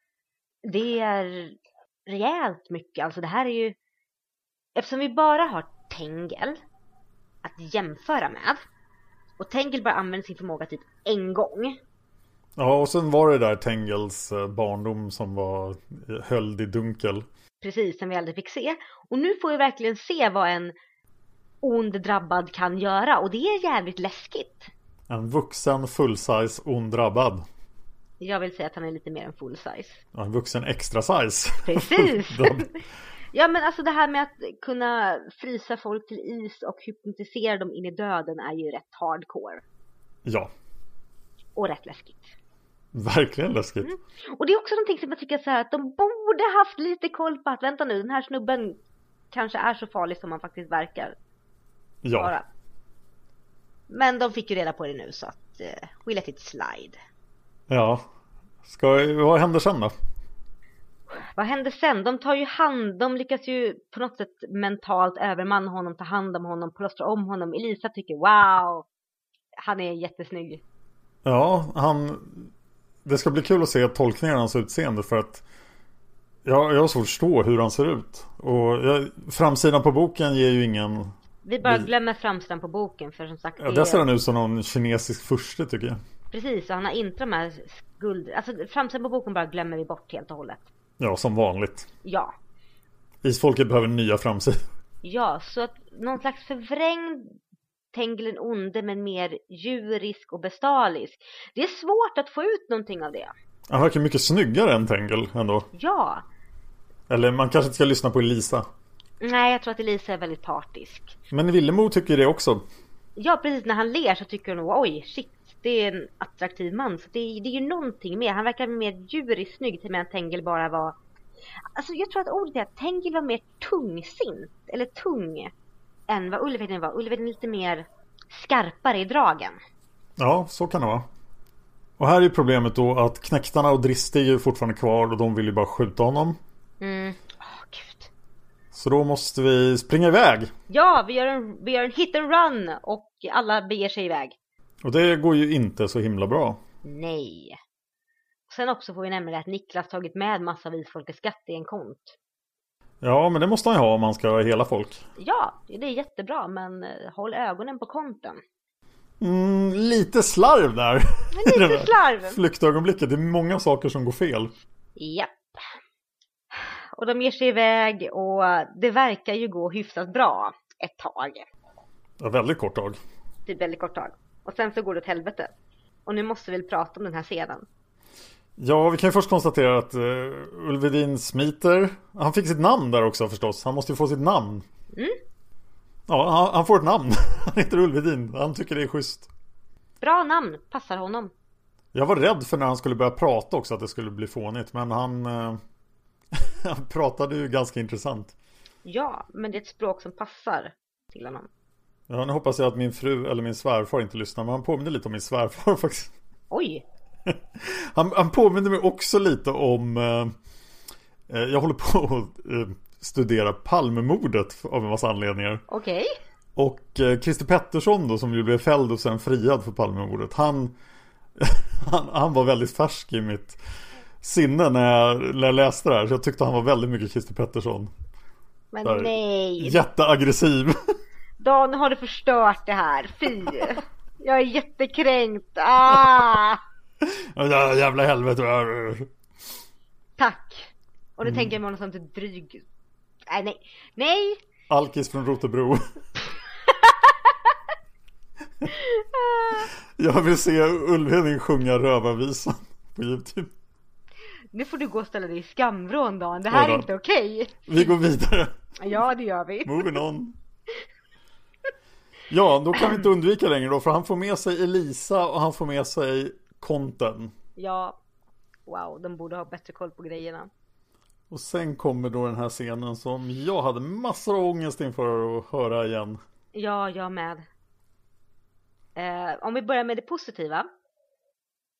Det är rejält mycket. Alltså det här är ju... Eftersom vi bara har Tengel att jämföra med. Och Tengel bara använder sin förmåga typ en gång. Ja, och sen var det där Tengels eh, barndom som var höljd i dunkel. Precis, som vi aldrig fick se. Och nu får vi verkligen se vad en ond drabbad kan göra. Och det är jävligt läskigt. En vuxen full-size ond drabbad. Jag vill säga att han är lite mer än full size. Ja, en vuxen extra size. Precis! *laughs* ja men alltså det här med att kunna frysa folk till is och hypnotisera dem in i döden är ju rätt hardcore. Ja. Och rätt läskigt. Verkligen läskigt. Mm. Och det är också någonting som jag tycker så här att de borde haft lite koll på att vänta nu, den här snubben kanske är så farlig som han faktiskt verkar ja. vara. Men de fick ju reda på det nu så att uh, we let it slide. Ja. Ska, vad händer sen då? Vad händer sen? De tar ju hand, de lyckas ju på något sätt mentalt övermanna honom, ta hand om honom, plåstra om honom. Elisa tycker wow, han är jättesnygg. Ja, han... Det ska bli kul att se tolkningen av hans utseende för att jag, jag har svårt att förstå hur han ser ut. Och jag, framsidan på boken ger ju ingen... Vi bara glömmer framsidan på boken för som sagt... Ja, där ser han ut som någon kinesisk furste tycker jag. Precis, och han har inte de här skuld... Alltså framsidan på boken bara glömmer vi bort helt och hållet. Ja, som vanligt. Ja. Isfolket behöver nya framsidor. Ja, så att någon slags förvrängd Tenglen onde men mer djurisk och bestalisk. Det är svårt att få ut någonting av det. Han verkar mycket snyggare än Tengel ändå. Ja. Eller man kanske inte ska lyssna på Elisa. Nej, jag tror att Elisa är väldigt partisk. Men Villemo tycker det också. Ja, precis. När han ler så tycker hon oj, shit, det är en attraktiv man. Så det, det är ju någonting mer. Han verkar mer djuriskt snygg till att Tengel bara var... Alltså jag tror att ordet är att Tengel var mer tungsint. Eller tung. Än vad Ulvheden var. Ulvheden är lite mer skarpare i dragen. Ja, så kan det vara. Och här är problemet då att knäktarna och Dristi är ju fortfarande kvar och de vill ju bara skjuta honom. Mm. Oh, gud. Så då måste vi springa iväg. Ja, vi gör, en, vi gör en hit and run och alla beger sig iväg. Och det går ju inte så himla bra. Nej. Sen också får vi nämna att Niklas tagit med massa visfolkets skatt i en kont. Ja, men det måste han ju ha om man ska ha hela folk. Ja, det är jättebra, men eh, håll ögonen på konten. Mm, lite slarv där. Lite *laughs* slarv. Flyktögonblicket. Det är många saker som går fel. Japp. Och de ger sig iväg och det verkar ju gå hyfsat bra ett tag. Ja, väldigt kort tag. Typ väldigt kort tag. Och sen så går det åt helvete. Och nu måste vi prata om den här scenen. Ja, vi kan ju först konstatera att uh, Ulvedin smiter. Han fick sitt namn där också förstås. Han måste ju få sitt namn. Mm. Ja, han, han, får ett namn. *laughs* Han heter Ulvedin. Han tycker det är schysst. Bra namn, passar honom. Jag var rädd för när han skulle börja prata också att det skulle bli fånigt. Men han, uh, *laughs* han pratade ju ganska intressant. Ja, men det är ett språk som passar till honom. Ja, nu hoppas jag att min fru eller min svärfar inte lyssnar. Men han påminner lite om min svärfar *laughs* faktiskt. Oj! *laughs* han, han påminner mig också lite om eh, Jag håller på att eh, studera Palmemordet av en massa anledningar. Okej. Okay. Och eh, Christer Pettersson då som ju blev fälld och sen friad för Palmemordet. Han, *laughs* han, han var väldigt färsk i mitt sinne när jag, när jag läste det här. Så jag tyckte han var väldigt mycket Christer Pettersson. Men Där, nej. Jätteaggressiv. Dan har du förstört det här. Fy. Jag är jättekränkt. Ah! Jävla helvete. Tack. Och nu mm. tänker jag mig något sånt dryg. Nej, nej. Nej. Alkis från Rotebro. *laughs* Jag vill se Ulvheding sjunga Rövarvisan på Youtube. Nu får du gå och ställa dig i skamvrån Dan, det här är inte okej. Vi går vidare. Ja, det gör vi. Moving on. Ja, då kan vi inte undvika längre då, för han får med sig Elisa och han får med sig Konten. Ja, wow, de borde ha bättre koll på grejerna. Och sen kommer då den här scenen som jag hade massor av ångest inför att höra igen. Ja, jag med. Eh, om vi börjar med det positiva.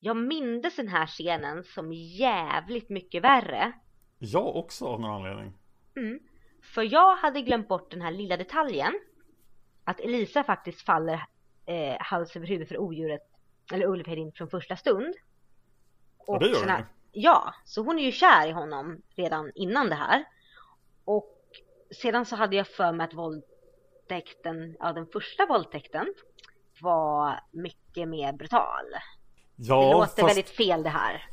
Jag mindes den här scenen som jävligt mycket värre. Jag också av någon anledning. För jag hade glömt bort den här lilla detaljen. Att Elisa faktiskt faller eh, hals över huvud för odjuret, eller Ulfhedin från första stund. Ja, det gör hon ju. Ja, så hon är ju kär i honom redan innan det här. Och sedan så hade jag för mig att våldtäkten, ja den första våldtäkten var mycket mer brutal. Det Ja, låter fast väldigt fel det här.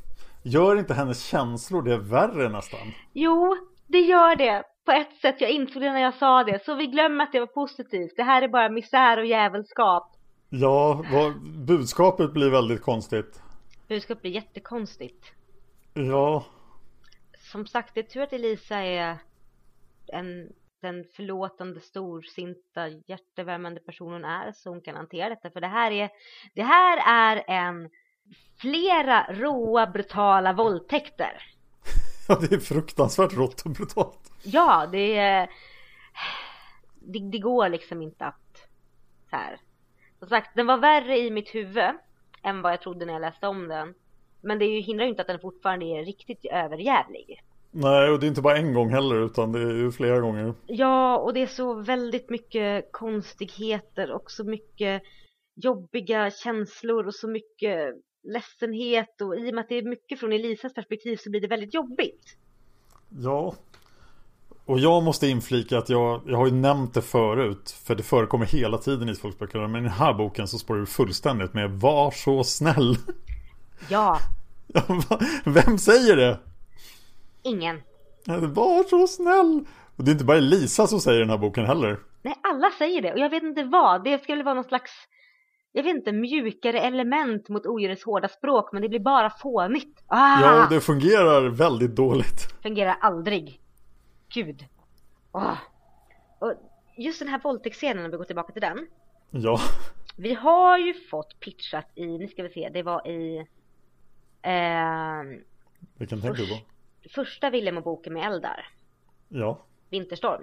gör inte hennes känslor det värre nästan? Jo, det gör det. På ett sätt, jag insåg det när jag sa det. Så vi glömmer att det var positivt. Det här är bara misär och jävelskap. Ja, vad, budskapet blir väldigt konstigt. Budskapet blir jättekonstigt. Ja, Som sagt, det är tur att Elisa är en, den förlåtande, storsinta, hjärtevärmande person hon är. Så hon kan hantera detta. För det här är, det här är en flera råa, brutala våldtäkter. Ja *laughs* det är fruktansvärt rått och brutalt. Ja, det är... Det, det går liksom inte att... Så här. Som sagt, den var värre i mitt huvud än vad jag trodde när jag läste om den. Men det hindrar ju inte att den fortfarande är riktigt överjävlig. Nej, och det är inte bara en gång heller utan det är ju flera gånger. Ja, och det är så väldigt mycket konstigheter och så mycket jobbiga känslor och så mycket ledsenhet och i och med att det är mycket från Elisas perspektiv så blir det väldigt jobbigt. Ja. Och jag måste inflika att jag, jag har ju nämnt det förut För det förekommer hela tiden i folkböcker Men i den här boken så spår det fullständigt med Var så snäll *laughs* Ja, Vem säger det? ingen. Var så snäll Och det är inte bara Elisa som säger den här boken heller Nej, alla säger det och jag vet inte vad. Det skulle vara någon slags, jag vet inte, mjukare element mot odjurets hårda språk men det blir bara fånigt. Ah! Ja, och det fungerar väldigt dåligt Fungerar aldrig. Gud. Åh. Och just den här våldtäktsscenen, om vi går tillbaka till den. Ja, Vi har ju fått pitchat i, nu ska vi se, det var i eh, vilken tänker du på? första Villemo-boken med Eldar, Ja, Vinterstorm.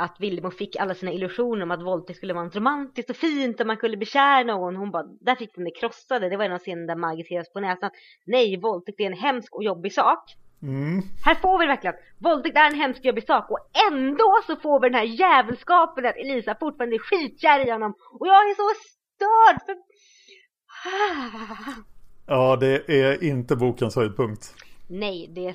Att Villemo fick alla sina illusioner om att våldtäkt skulle vara något romantiskt och fint och man kunde bekära någon. Hon bara, där fick den det krossade. Det var en av scenerna där Maggie stirras på näsan. Nej, våldtäkt är en hemsk och jobbig sak. mm. Här får vi verkligen att våldtäkt är en hemsk och jobbig sak och ändå så får vi den här jävelskapen att Elisa fortfarande är skitkär i honom. Och jag är så störd för... *sighs* ja det är inte bokens höjdpunkt Nej, det är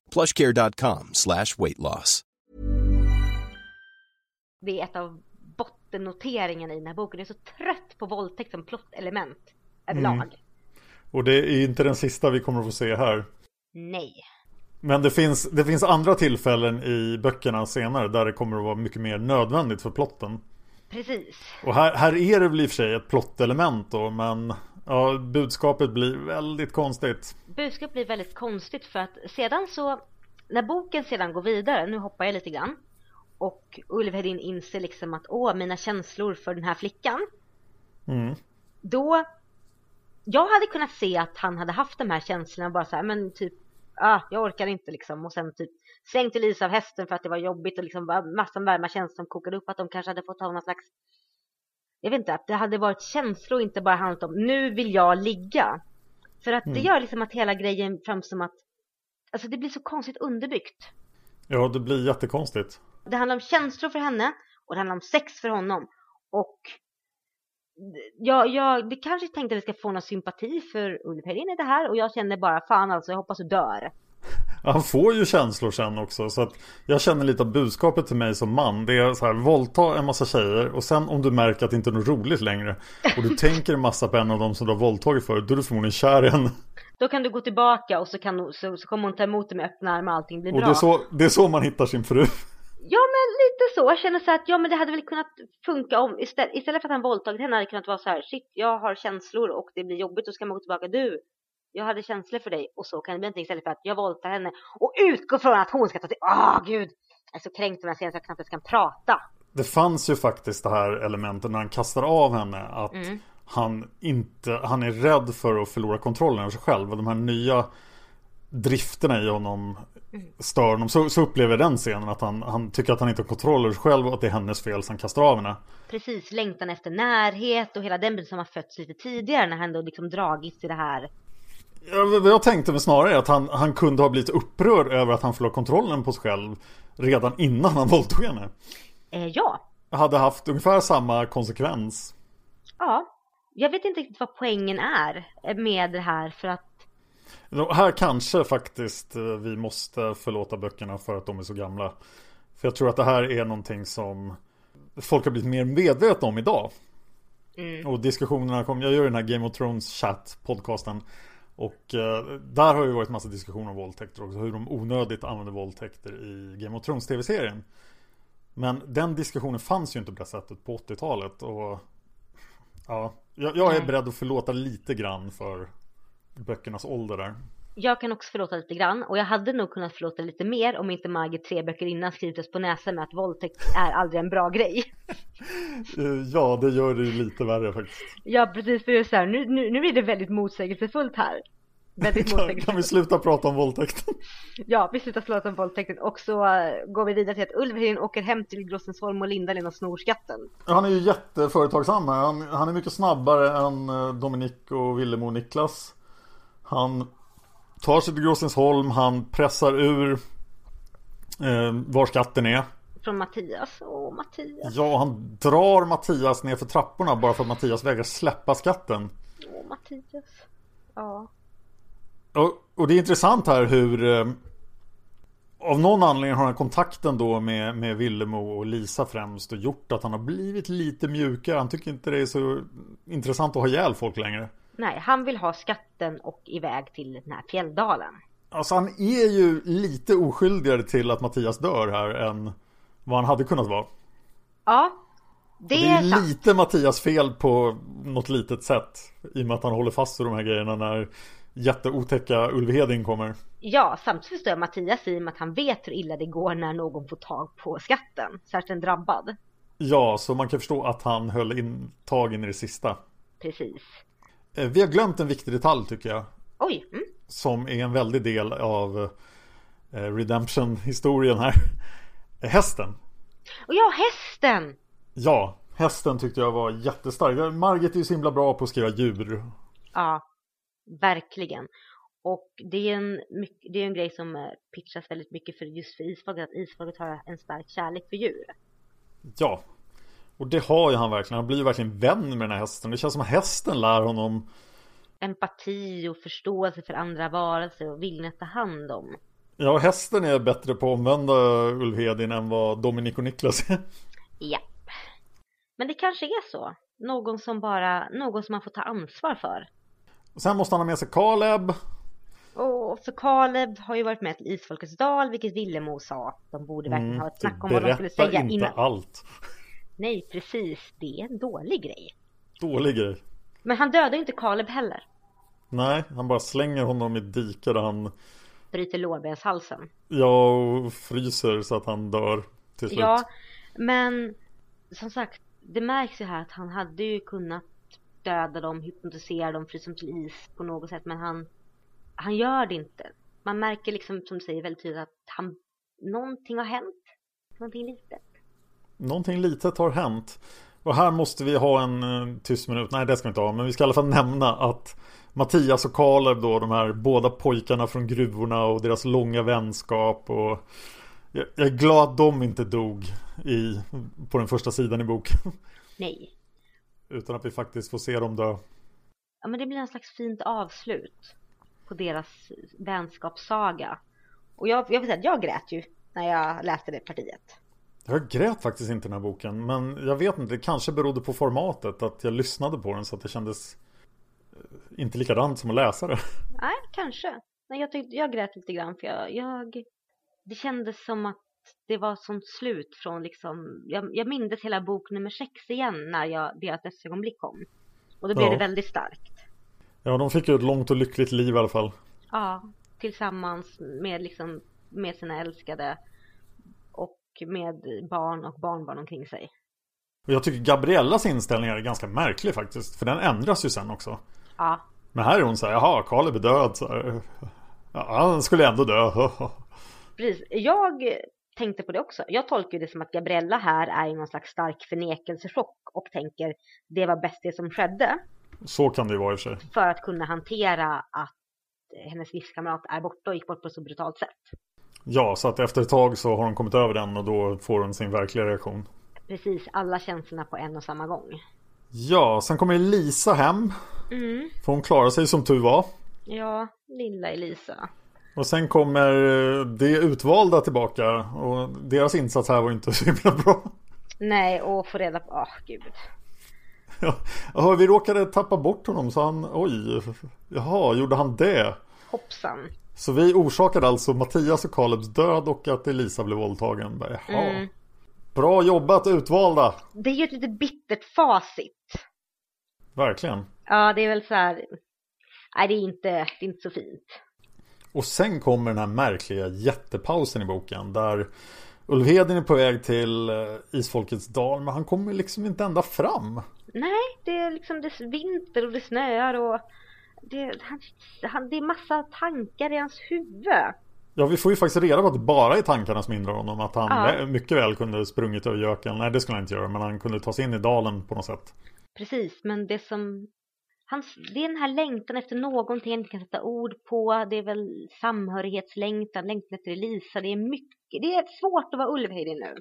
plushcare.com slash weight loss. Det är ett av bottennoteringarna i den här boken. Jag är så trött på våldtäkt som plottelement överlag. Mm. Och det är inte den sista vi kommer att få se här. Nej. Men det finns, det finns andra tillfällen i böckerna senare där det kommer att vara mycket mer nödvändigt för plotten. Precis. Och här, här är det väl i och för sig ett plottelement då, men ja, budskapet blir väldigt konstigt. Budskapet blir väldigt konstigt för att sedan så, när boken sedan går vidare, nu hoppar jag lite grann, och Ulf Hedin inser liksom att åh, mina känslor för den här flickan. Mm. Då, jag hade kunnat se att han hade haft de här känslorna bara så här, men typ, ah, jag orkar inte liksom. Och sen typ slängt Elisa av hästen för att det var jobbigt och liksom var massor varma känslor som kokade upp. Att de kanske hade fått ha någon slags, jag vet inte, att det hade varit känslor och inte bara handlat om nu vill jag ligga. För att det Mm. gör liksom att hela grejen fram som att, alltså det blir så konstigt underbyggt. Ja, det blir jättekonstigt. Det handlar om känslor för henne och det handlar om sex för honom. Och jag, jag det kanske tänkte att vi ska få någon sympati för Ulf i det här och jag känner bara fan alltså jag hoppas du dör. Han får ju känslor sen också så att jag känner lite av budskapet till mig som man. Det är så här, våldta en massa tjejer och sen om du märker att det inte är något roligt längre Och du *laughs* tänker en massa på en av dem som du har våldtagit för Då är du förmodligen kär i henne. Då kan du gå tillbaka och så, kan, så, så kommer hon ta emot dig med öppna armar och allting blir Och bra. det är, så, det är så man hittar sin fru. Ja men lite så, jag känner så här att ja men det hade väl kunnat funka om istället, istället för att han våldtagit henne hade det kunnat vara så här shit jag har känslor och det blir jobbigt och ska man gå tillbaka. Du jag hade känslor för dig och så kan det bli någonting istället för att jag våldtar henne och utgå från att hon ska ta till, åh gud jag är så kränkt om jag ser att jag knappt ens kan prata. Det fanns ju faktiskt det här elementet när han kastar av henne att Mm. han inte, han är rädd för att förlora kontrollen över sig själv och de här nya drifterna i honom Mm. stör honom. Så, så upplever jag den scenen att han, han tycker att han inte har kontroll över sig själv och att det är hennes fel så han kastar av henne. Precis, längtan efter närhet och hela den biten som har fötts lite tidigare när han då liksom dragits till det här. Ja, vad jag tänkte med snarare att han, han kunde ha blivit upprörd över att han förlorade kontrollen på sig själv redan innan han våldtog henne. Eh, ja, Hade haft ungefär samma konsekvens. ja. Jag vet inte riktigt vad poängen är med det här för att Här kanske faktiskt eh, vi måste förlåta böckerna för att de är så gamla. För jag tror att det här är någonting som folk har blivit mer medvetna om idag. Och diskussionerna kom, jag gör den här Game of Thrones chat podcasten. Och eh, där har ju varit massa diskussioner om våldtäkter också. Hur de onödigt använder våldtäkter i Game of Thrones tv-serien. Men den diskussionen fanns ju inte på det sättet på 80-talet. Och ja, jag, jag är beredd att förlåta lite grann för böckernas ålder där. Jag kan också förlåta lite grann och jag hade nog kunnat förlåta lite mer om inte Margit tre böcker innan skrivit oss på näsan med att våldtäkt är aldrig en bra grej. *laughs* Eh, Ja, det gör det ju lite värre faktiskt. Ja precis, för det är så här, nu, nu, nu blir det väldigt motsägelsefullt här. Väldigt *laughs* Kan, kan vi motsägelsefullt. sluta prata om våldtäkten? Ja, vi slutar slå om våldtäkten och så eh, går vi vidare till att Ulf Hedin åker hem till Grossensholm och Lindalen och snor skatten. Han är ju jätteföretagsam. Han, han är mycket snabbare än eh, Dominik och Willem och Niklas. Han tar sig till Gråstensholm, han pressar ur eh, var skatten är. Från Mattias. Åh, Mattias. Ja, han drar Mattias ner för trapporna bara för att Mattias vägrar släppa skatten. Åh, Mattias. Ja. Och, och det är intressant här hur eh, Av någon anledning har han kontakten då med, med Villemo och Lisa främst och gjort att han har blivit lite mjukare. Han tycker inte det är så intressant att ha ihjäl folk längre. Nej, han vill ha skatten och iväg till den här fjälldalen. Alltså han är ju lite oskyldigare till att Mattias dör här än vad han hade kunnat vara. Ja, det, Det är är lite Mattias fel på något litet sätt. I och med att han håller fast vid de här grejerna när jätteotäcka Ulf Hedin kommer. Ja, samtidigt förstår jag Mattias i och med att han vet hur illa det går när någon får tag på skatten. Särskilt en drabbad. Ja, så man kan förstå att han höll in tag in i det sista. Precis. Eh, Vi har glömt en viktig detalj tycker jag. Oj, mm. Som är en väldig del av eh, Redemption-historien här. Eh, Hästen. Och ja, hästen! Ja, Hästen tyckte jag var jättestark. Margit är ju så himla bra på att skriva djur. Ja, verkligen. Och det är en, det är en grej som pitchas väldigt mycket för just för isfolket, att isfolket har en stark kärlek för djur. Ja, och det har ju han verkligen. Han blir ju verkligen vän med den här hästen. Det känns som att hästen lär honom empati och förståelse för andra varelser och viljan att ta hand om. Ja, hästen är bättre på att omvända Ulfhedin än vad Dominik och Niklas är. Ja. Men det kanske är så. Någon som bara, någon som man får ta ansvar för. Sen måste han ha med sig Kaleb. Och för Kaleb har ju varit med till Isfolkets dal, vilket Villemo sa. De borde verkligen mm, ha ett snack om vad de skulle säga inte innan. allt. Nej, precis. Det är en dålig grej. Dålig grej. Men han dödar inte Kaleb heller. Nej, han bara slänger honom i ett dike där han Bryter lårbenshalsen. Ja, och fryser så att han dör till slut. Ja, men som sagt, det märks ju här att han hade ju kunnat döda dem, hypnotisera dem, frysa dem till is på något sätt, men han, han gör det inte. Man märker liksom, som du säger väldigt tydligt, att han, någonting har hänt. Någonting litet. Någonting litet har hänt. Och här måste vi ha en uh, tyst minut. Nej, det ska vi inte ha. Men vi ska i alla fall nämna att Mattias och Kaleb då, de här båda pojkarna från gruvorna och deras långa vänskap och jag, jag är glad att de inte dog i, på den första sidan i boken. *laughs* Nej. Utan att vi faktiskt får se dem dö. Ja men det blir en slags fint avslut på deras vänskapssaga. Och jag, jag vill säga att jag grät ju när jag läste det partiet. Jag grät faktiskt inte den här boken men jag vet inte, det kanske berodde på formatet att jag lyssnade på den så att det kändes inte likadant som att läsa det. Nej, kanske. Nej, jag, tyckte, jag grät lite grann för jag, jag det kändes som att det var som slut från liksom, jag, jag mindes hela bok nummer sex igen när jag, deras dödsögonblick kom. Och då blev ja. det väldigt starkt. Ja, de fick ju ett långt och lyckligt liv i alla fall. Ja, tillsammans med liksom, med sina älskade med barn och barnbarn omkring sig. Och jag tycker Gabriellas inställning är ganska märklig faktiskt. För den ändras ju sen också. Ja. Men här är hon så här, jaha, Karl är död. Så. Ja, han skulle ändå dö. *laughs* Precis. Jag tänkte på det också. Jag tolkar det som att Gabriella här är i någon slags stark förnekelsechock och tänker det var bäst det som skedde. Så kan det ju vara i och för sig. För att kunna hantera att hennes livskamrat är borta och gick bort på ett så brutalt sätt. Ja, så att efter ett tag så har hon kommit över den och då får hon sin verkliga reaktion. Precis, alla känslorna på en och samma gång. Ja, sen kommer Elisa hem. Mm. För hon klarar sig som tur var. Ja, lilla Elisa. Och sen kommer det utvalda tillbaka. Och deras insats här var inte så himla bra. Nej, och få reda på, åh oh, gud. Ja, vi råkade tappa bort honom så han, oj, jaha, gjorde han det? Hoppsan. Så vi orsakade alltså Mattias och Kalebs död och att Elisa blev våldtagen. Bara, jaha. Mm. Bra jobbat utvalda. Det är ju ett lite bittert facit. Verkligen. Ja, det är väl så här. Nej, det är inte, det är inte så fint. Och sen kommer den här märkliga jättepausen i boken där Ulf Hedin är på väg till eh, Isfolkets dal men han kommer liksom inte ända fram. Nej, det är liksom det är vinter och det snöar och det, han, det är massa tankar i hans huvud. Ja, vi får ju faktiskt reda på att det bara är tankarna som hindrar honom. Att han ja. mycket väl kunde sprungit över göken. Nej, det skulle han inte göra. Men han kunde ta sig in i dalen på något sätt. Precis, men det som... Hans, det är den här längtan efter någonting han inte kan sätta ord på. Det är väl samhörighetslängtan, längtan efter Elisa. Det är mycket. Det är svårt att vara Ulvhejdi nu.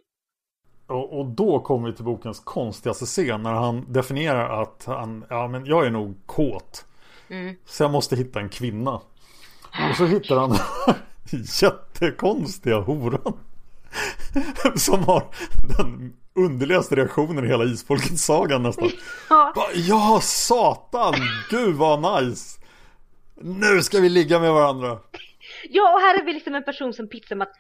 Och, och, då kommer vi till bokens konstigaste scen. När han definierar att han, ja men jag är nog kåt. Mm. Så jag måste hitta en kvinna. Och så hittar han *laughs* jättekonstiga horan. Som har den underligaste reaktionen i hela Isfolkets sagan nästan. Ja. ja, satan! Gud vad nice! Nu ska vi ligga med varandra. Ja, och här är vi liksom en person som pitchar med att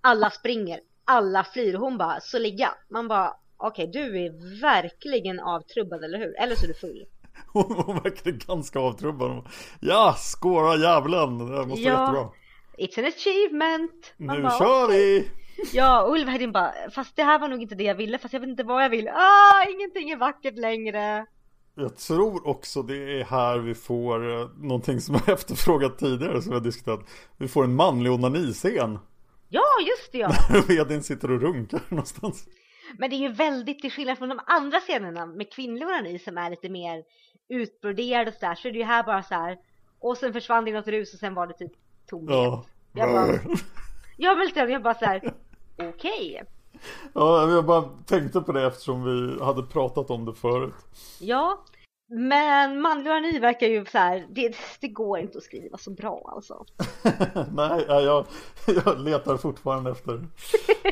alla springer, alla flyr hon bara, så ligga. Man bara, okej, okay, du är verkligen avtrubbad, eller hur? Eller så är du full. *laughs* Hon, hon verkar ganska avtrubbad. Ja, skåra djävulen, det måste ja. vara jättebra. It's an achievement! Man nu bara, kör vi! *laughs* Ja, Ulf Hedin bara, fast det här var nog inte det jag ville, fast jag vet inte vad jag vill. Ah, ingenting är vackert längre. Jag tror också det är här vi får eh, någonting som jag *laughs* efterfrågat tidigare som har diskuterat. Vi får en manlig onaniscen. Ja, just det ja. När Vedin sitter och runkar någonstans. Men det är ju väldigt till skillnad från de andra scenerna med kvinnlig onani som är lite mer utbroderad och sådär. Så är det ju här bara så här. Och sen försvann det i något rus och sen var det typ tomhet. Ja. Jag bara, jag var lite jag bara så här. okej. Ja, jag bara tänkte på det eftersom vi hade pratat om det förut. Ja, men manlig onani verkar ju så här, det, det går inte att skriva så bra alltså. *laughs* Nej, ja, jag, jag letar fortfarande efter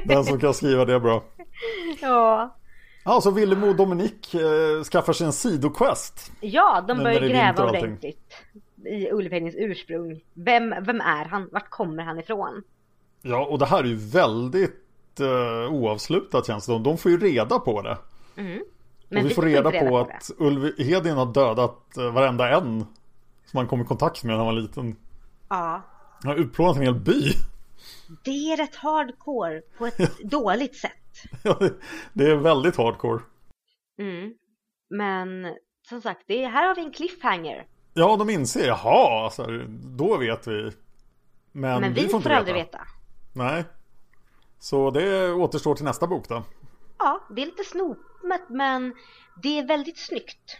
den som kan skriva det bra. *laughs* Ja, Ja, så Willemo och Dominik eh, skaffar sig en sidoquest. ja de börjar gräva ordentligt i Ulvhedings ursprung. Vem, vem är han? Vart kommer han ifrån? Ja, och det här är ju väldigt eh, oavslutat känns det De får ju reda på det. Men och vi får inte reda på att Ulv Hedin har dödat eh, varenda en som han kom i kontakt med när han var liten. Ja, Han har utplånat en hel by. Det är rätt hardcore på ett *laughs* dåligt sätt. Ja, det- är väldigt hardcore. Mm. Men som sagt, det är, här har vi en cliffhanger. Ja, de inser, jaha, alltså, då vet vi. Men, Men vi, får inte får aldrig veta. Nej. Så det återstår till nästa bok då. Ja, det är lite snopet men det är väldigt snyggt.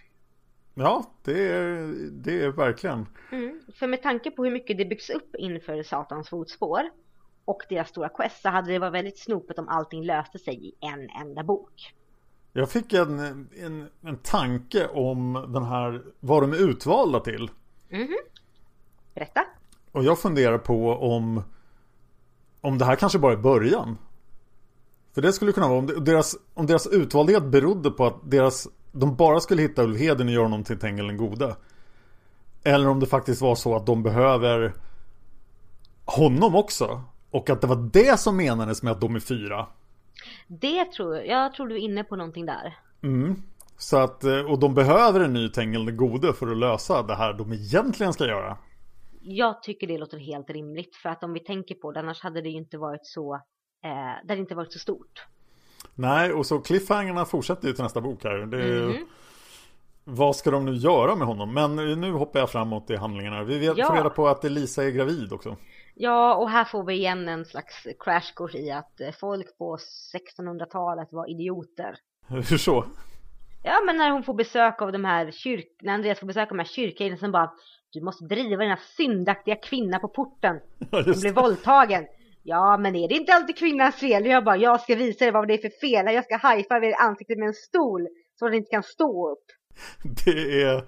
Ja, det är, det är verkligen. Mm. För med tanke på hur mycket det byggs upp inför Satans fotspår och deras stora quest så hade det varit väldigt snopet om allting löste sig i en enda bok. Jag fick en, en, en tanke om den här, vad de är utvalda till. Berätta. Och jag funderar på om Om det här kanske bara är början För det skulle kunna vara om deras, om deras utvaldhet berodde på att deras De bara skulle hitta Ulvheden och göra honom till Tengil den gode Eller om det faktiskt var så att de behöver Honom också Och att det var det som menades med att de är fyra Det tror jag, jag tror du är inne på någonting där. Så att, eh, och de behöver en ny Tengil den gode för att lösa det här de egentligen ska göra Jag tycker det låter helt rimligt för att om vi tänker på det annars hade det ju inte varit så eh, det inte varit så stort. Nej, och så cliffhangerna fortsätter ju till nästa bok här. Det är, Vad ska de nu göra med honom? Men nu hoppar jag framåt i handlingarna. Vi vet, Ja. får reda på att Elisa är gravid också. Ja, och här får vi igen en slags crash course i att eh, folk på 1600-talet var idioter. *laughs* Hur så? Ja, men när hon får besök av de här kyrk... När Andreas får besök av de här kyrkherdarna som bara Du måste driva denna syndaktiga kvinna på porten. *laughs* Ja, Hon det. våldtagen. Ja, men är det inte alltid kvinnans fel? Jag bara, jag ska visa dig vad det är för fel. Jag ska hajfa vid ansiktet med en stol så att den inte kan stå upp. Det är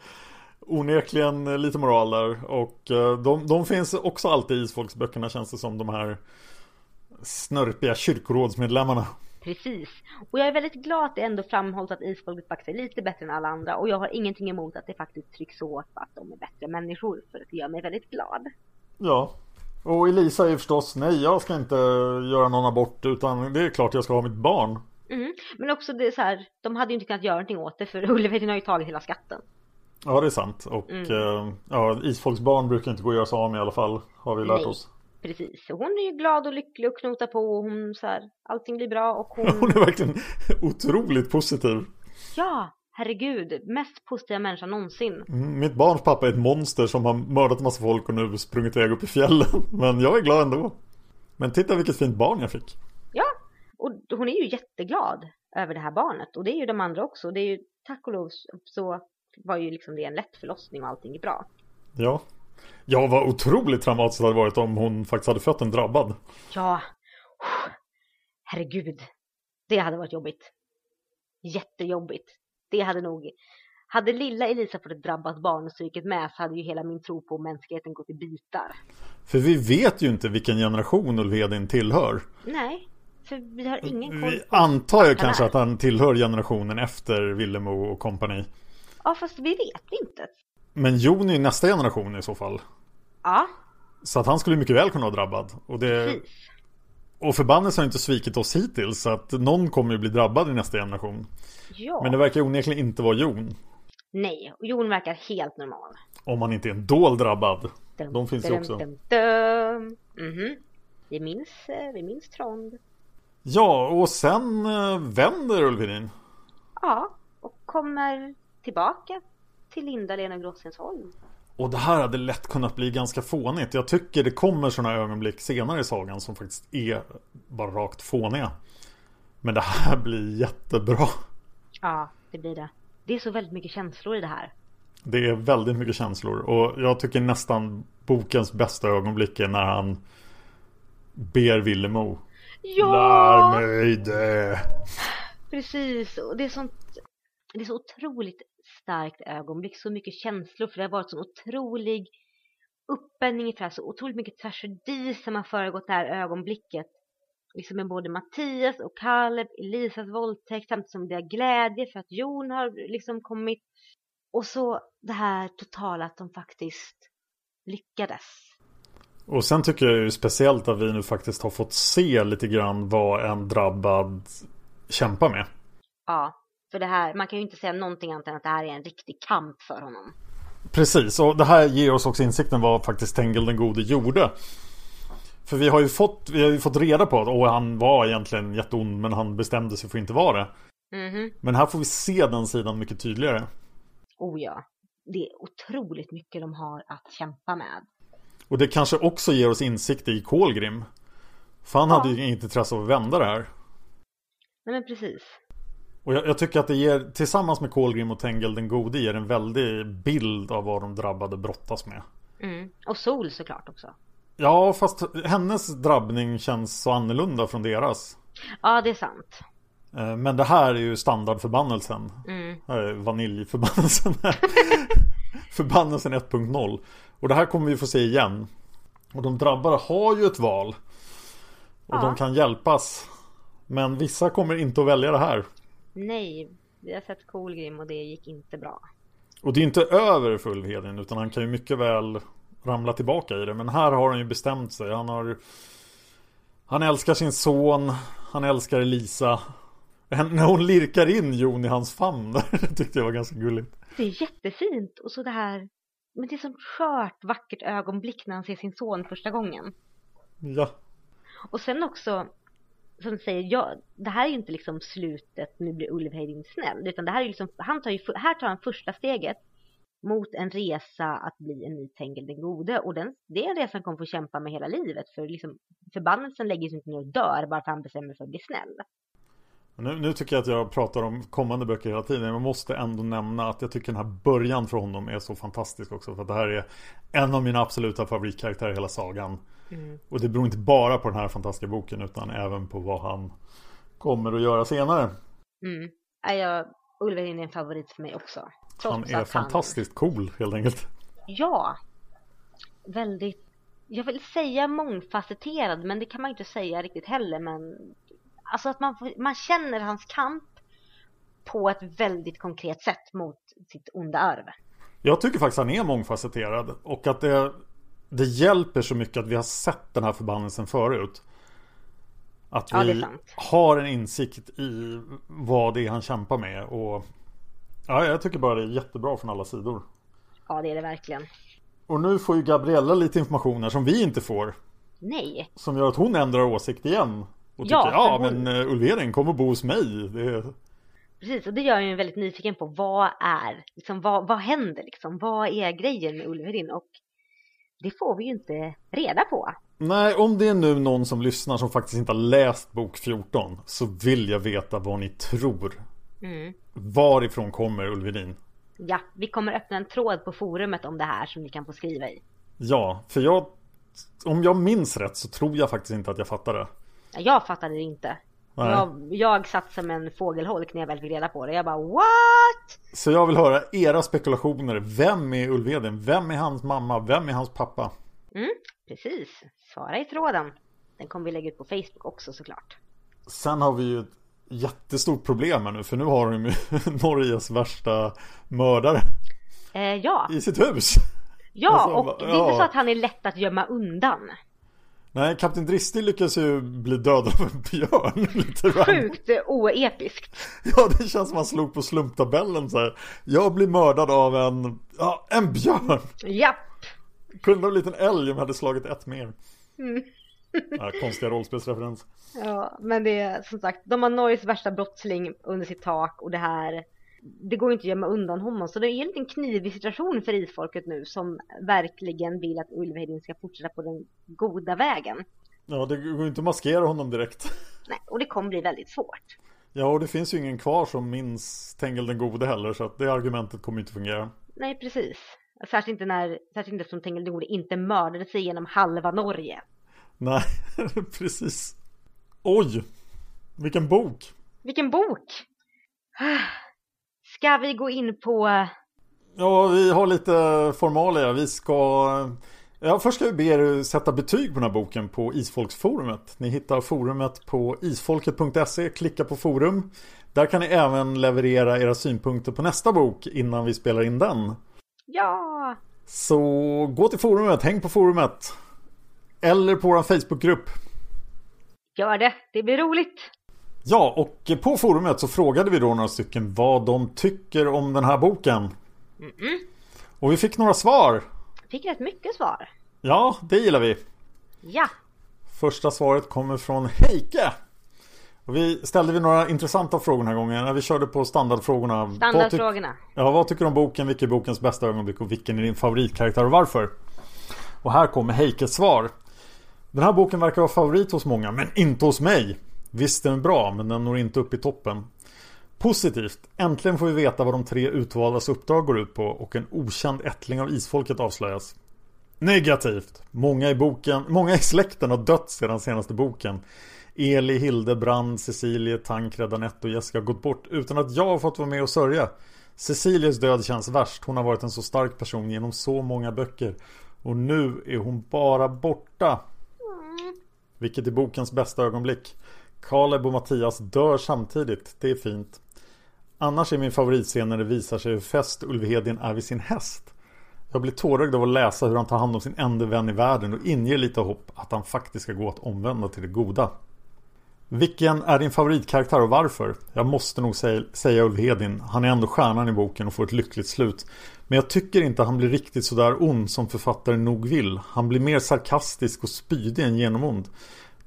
onekligen lite moral där. Och eh, de, de finns också alltid i isfolksböckerna känns det som de här snörpiga kyrkorådsmedlemmarna. Precis. Och jag är väldigt glad att det ändå framhålls att isfolket faktiskt är lite bättre än alla andra. Och jag har ingenting emot att det faktiskt trycks åt att de är bättre människor. För det gör mig väldigt glad. Ja. Och Elisa är ju förstås, nej jag ska inte göra någon abort utan det är klart jag ska ha mitt barn. Mm. Men också det är så här, de hade ju inte kunnat göra någonting åt det för Ullevedin har ju tagit hela skatten. Ja det är sant. Och eh, ja, isfolksbarn brukar inte gå att göra sig av med i alla fall. Har vi lärt Nej. oss. Precis. Så hon är ju glad och lycklig och knotar på och hon så här, allting blir bra och hon... *laughs* Hon är verkligen *laughs* otroligt positiv. Ja, herregud. Mest positiva människan någonsin. Mm, Mitt barns pappa är ett monster som har mördat en massa folk och nu sprungit iväg upp i fjällen. *laughs* Men jag är glad ändå. Men titta vilket fint barn jag fick. Ja, och hon är ju jätteglad över det här barnet. Och det är ju de andra också. Det är ju, tack och lov så var ju liksom det en lätt förlossning och allting är bra. Ja. Ja, vad otroligt traumatiskt det hade varit om hon faktiskt hade fött en drabbad. Ja, herregud. Det hade varit jobbigt. Jättejobbigt. Det hade nog... Hade lilla Elisa fått ett drabbat barn och strykit med så hade ju hela min tro på mänskligheten gått i bitar. För vi vet ju inte vilken generation Ulvedin tillhör. Nej, för vi har ingen koll Vi antar ju kanske att han tillhör generationen efter Villemo och kompani. Ja, fast vi vet inte. Men Jon är ju nästa generation i så fall. Ja, Så att han skulle mycket väl kunna vara drabbad. Och, det, precis. och förbannelsen har inte svikit oss hittills. Så att någon kommer ju bli drabbad i nästa generation. Ja. Men det verkar onekligen inte vara Jon. Nej, Jon verkar helt normal. Om han inte är en dold drabbad. Dum, De finns ju dum, också. Dum, dum. Mhm. Vi minns, eh, vi minns Trond. Ja, och sen eh, vänder Ulvedin. Ja, och kommer tillbaka till Linda-Lena Grossensholm. Och det här hade lätt kunnat bli ganska fånigt. Jag tycker det kommer sådana ögonblick senare i sagan som faktiskt är bara rakt fåniga. Men det här blir jättebra. Ja, det blir det. Det är så väldigt mycket känslor i det här. Det är väldigt mycket känslor och jag tycker nästan bokens bästa ögonblick är när han ber Villemo Ja! Lär mig det! Precis, och det är sånt Det är så otroligt starkt ögonblick, så mycket känslor för det har varit så otrolig uppändning i så otroligt mycket tragedi som har föregått det här ögonblicket liksom med både Mattias och Kaleb, Elisas våldtäkt samtidigt som det är glädje för att Jon har liksom kommit och så det här totala att de faktiskt lyckades. Och sen tycker jag ju speciellt att vi nu faktiskt har fått se lite grann vad en drabbad kämpar med. Ja, för det här, man kan ju inte säga någonting annat än att det här är en riktig kamp för honom. Precis, och det här ger oss också insikten vad faktiskt Tengil den gode gjorde. För vi har ju fått, vi har ju fått reda på att åh, han var egentligen jätteond men han bestämde sig för att inte vara det. Mhm. Men här får vi se den sidan mycket tydligare. Oh ja, det är otroligt mycket de har att kämpa med. Och det kanske också ger oss insikt i Kolgrim. För han Ja. hade ju inget intresse av att vända det här. Nej men precis. Och jag, jag tycker att det ger, tillsammans med Kolgrim och Tengil den gode, ger en väldig bild av vad de drabbade brottas med. Mm. Och Sol såklart också. Ja, fast hennes drabbning känns så annorlunda från deras. Ja, det är sant. Eh, Men det här är ju standardförbannelsen. Mm. Är vaniljförbannelsen. *laughs* Förbannelsen 1.0. Och det här kommer vi få se igen. Och de drabbade har ju ett val. Och Ja. de kan hjälpas. Men vissa kommer inte att välja det här. Nej, vi har sett Kolgrim och det gick inte bra. Och det är inte över för Ulvheden utan han kan ju mycket väl ramla tillbaka i det. Men här har han ju bestämt sig. Han har Han älskar sin son. Han älskar Elisa. När hon lirkar in Jon i hans famn. *laughs* Det tyckte jag var ganska gulligt. Det är jättefint och så det här men det är sånt skört vackert ögonblick när han ser sin son första gången. Ja. Och sen också som säger, ja, det här är ju inte liksom slutet, nu blir Ulvheiding snäll, utan det här är ju liksom, han tar ju, här tar han första steget mot en resa att bli en ny Tengil den gode och den, det är en resa han kommer få kämpa med hela livet för liksom förbannelsen lägger sig inte ner och dör bara för att han bestämmer sig för att bli snäll. Nu, nu tycker jag att jag pratar om kommande böcker hela tiden. Jag måste ändå nämna att jag tycker den här början för honom är så fantastisk också. För att det här är en av mina absoluta favoritkaraktärer i hela sagan. Mm. Och det beror inte bara på den här fantastiska boken utan även på vad han kommer att göra senare. Mm. Ja, jag, Ulvhedin är en favorit för mig också. Han är fantastiskt cool helt enkelt. Ja, väldigt, jag vill säga mångfacetterad men det kan man inte säga riktigt heller men alltså att man, man känner hans kamp på ett väldigt konkret sätt mot sitt onda arv. Jag tycker faktiskt han är mångfacetterad och att det, det hjälper så mycket att vi har sett den här förbannelsen förut. Att Ja, vi har en insikt i vad det är han kämpar med och Ja, jag tycker bara det är jättebra från alla sidor. Ja, det är det verkligen. Och nu får ju Gabriella lite informationer som vi inte får. Nej, Som gör att hon ändrar åsikt igen. Och tycker Ja, ja, hon- men uh, Ulvering kom och bo hos mig. Det precis och det gör mig väldigt nyfiken på vad är, liksom vad, vad händer liksom, vad är grejen med Ulverin och det får vi ju inte reda på. Nej, om det är nu någon som lyssnar som faktiskt inte har läst bok 14 så vill jag veta vad ni tror. Mm. Varifrån kommer Ulverin? Ja, vi kommer öppna en tråd på forumet om det här som ni kan få skriva i. Ja, för jag Om jag minns rätt så tror jag faktiskt inte att jag fattar det. Ja, Jag fattade det inte. Jag, jag satt som en fågelholk när jag väl fick reda på det. Jag bara what? Så jag vill höra era spekulationer. Vem är Ulveden? Vem är hans mamma? Vem är hans pappa? Mm, precis. Svara i tråden. Den kommer vi lägga ut på Facebook också såklart. Sen har vi ju ett jättestort problem här nu för nu har de ju *laughs* Norges värsta mördare Eh, ja, i sitt hus. ja Alltså, och det är inte så att han är lätt att gömma undan. Nej, Kapten Dristig lyckas ju bli dödad av en björn. *laughs* Lite. Sjukt oepiskt. Ja, det känns som han slog på slumptabellen så här. Jag blir mördad av en, ja, en björn. Japp. Kunde ha blivit en älg om jag hade slagit ett mer. Mm. *laughs* Ja, konstiga rollspelsreferens. Ja, men det är som sagt, de har Norges värsta brottsling under sitt tak och det här det går inte att gömma undan honom så det är en liten knivig situation för isfolket nu som verkligen vill att Ulvhedin ska fortsätta på den goda vägen. Ja, det går inte att maskera honom direkt. *laughs* Nej, och det kommer bli väldigt svårt. Ja, och det finns ju ingen kvar som minns Tengel den gode heller, så att det argumentet kommer inte fungera. Nej, precis. Särskilt inte när, särskilt inte som Tengil den gode inte mördade sig genom halva Norge. Nej, *laughs* precis. Oj, vilken bok! Vilken bok! Ska vi gå in på... Ja, vi har lite formalia. Vi ska... Ja, först ska vi be er sätta betyg på den här boken på Isfolksforumet. Ni hittar forumet på isfolket.se, klicka på forum. Där kan ni även leverera era synpunkter på nästa bok innan vi spelar in den. Ja! Så gå till forumet, häng på forumet. Eller på vår Facebookgrupp. Gör det, det blir roligt. Ja, och på forumet så frågade vi då några stycken vad de tycker om den här boken. Mm -mm. Och vi fick några svar. Fick rätt mycket svar. Ja, det gillar vi. Ja. Första svaret kommer från Heike. Och vi ställde vi några intressanta frågor den här gången när vi körde på standardfrågorna. Standardfrågorna. Vad ja, vad tycker du om boken? Vilken är bokens bästa ögonblick? Och vilken är din favoritkaraktär och varför? Och här kommer Heikes svar. Den här boken verkar vara favorit hos många, men inte hos mig. Visst den är bra, men den når inte upp i toppen. Positivt, äntligen får vi veta vad de tre utvaldas uppdrag går ut på och en okänd ättling av isfolket avslöjas. Negativt, många i, boken, många i släkten har dött sedan senaste boken. Eli, Hildebrand, Cecilie, Tankred, Anette och Jessica har gått bort utan att jag har fått vara med och sörja. Cecilies död känns värst. Hon har varit en så stark person genom så många böcker. Och nu är hon bara borta. Vilket är bokens bästa ögonblick. Kaleb och Mattias dör samtidigt. Det är fint. Annars är min favoritscen när det visar sig hur fäst Ulf Hedin är vid sin häst. Jag blir tårögd av att läsa hur han tar hand om sin enda vän i världen och inger lite hopp att han faktiskt ska gå att omvända till det goda. Vilken är din favoritkaraktär och varför? Jag måste nog säga, säga Ulf Hedin. Han är ändå stjärnan i boken och får ett lyckligt slut. Men jag tycker inte han blir riktigt sådär ond som författaren nog vill. Han blir mer sarkastisk och spydig än genomond.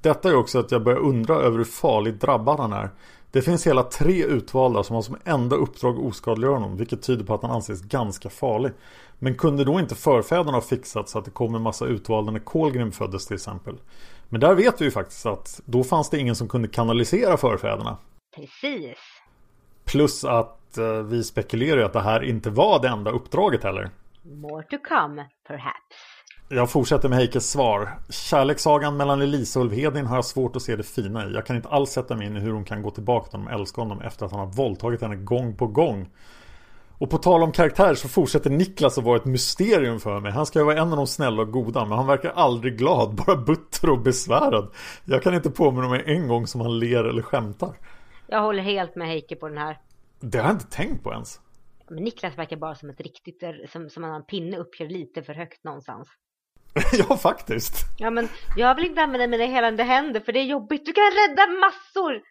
Detta är också att jag börjar undra över hur farligt drabbad han är. Det finns hela tre utvalda som har som enda uppdrag att oskadliggöra honom, vilket tyder på att han anses ganska farlig. Men kunde då inte förfäderna ha fixat så att det kom en massa utvalda när Kolgrim föddes till exempel? Men där vet vi ju faktiskt att då fanns det ingen som kunde kanalisera förfäderna. Precis. Plus att eh, vi spekulerar ju att det här inte var det enda uppdraget heller. More to come, perhaps. Jag fortsätter med Heikes svar. Kärlekssagan mellan Elisa och Ulfhedin har jag svårt att se det fina i. Jag kan inte alls sätta mig in i hur hon kan gå tillbaka till honom och älska honom efter att han har våldtagit henne gång på gång. Och på tal om karaktär så fortsätter Niklas att vara ett mysterium för mig. Han ska ju vara en av de snälla och goda men han verkar aldrig glad, *laughs* bara butter och besvärad. Jag kan inte påminna mig en gång som han ler eller skämtar. Jag håller helt med Heike på den här. Det har jag inte tänkt på ens. Men Niklas verkar bara som ett riktigt, som, som en pinne uppkörd lite för högt någonstans. *laughs* ja, faktiskt. Ja, men jag vill inte använda mina helande händer för det är jobbigt. Du kan rädda massor!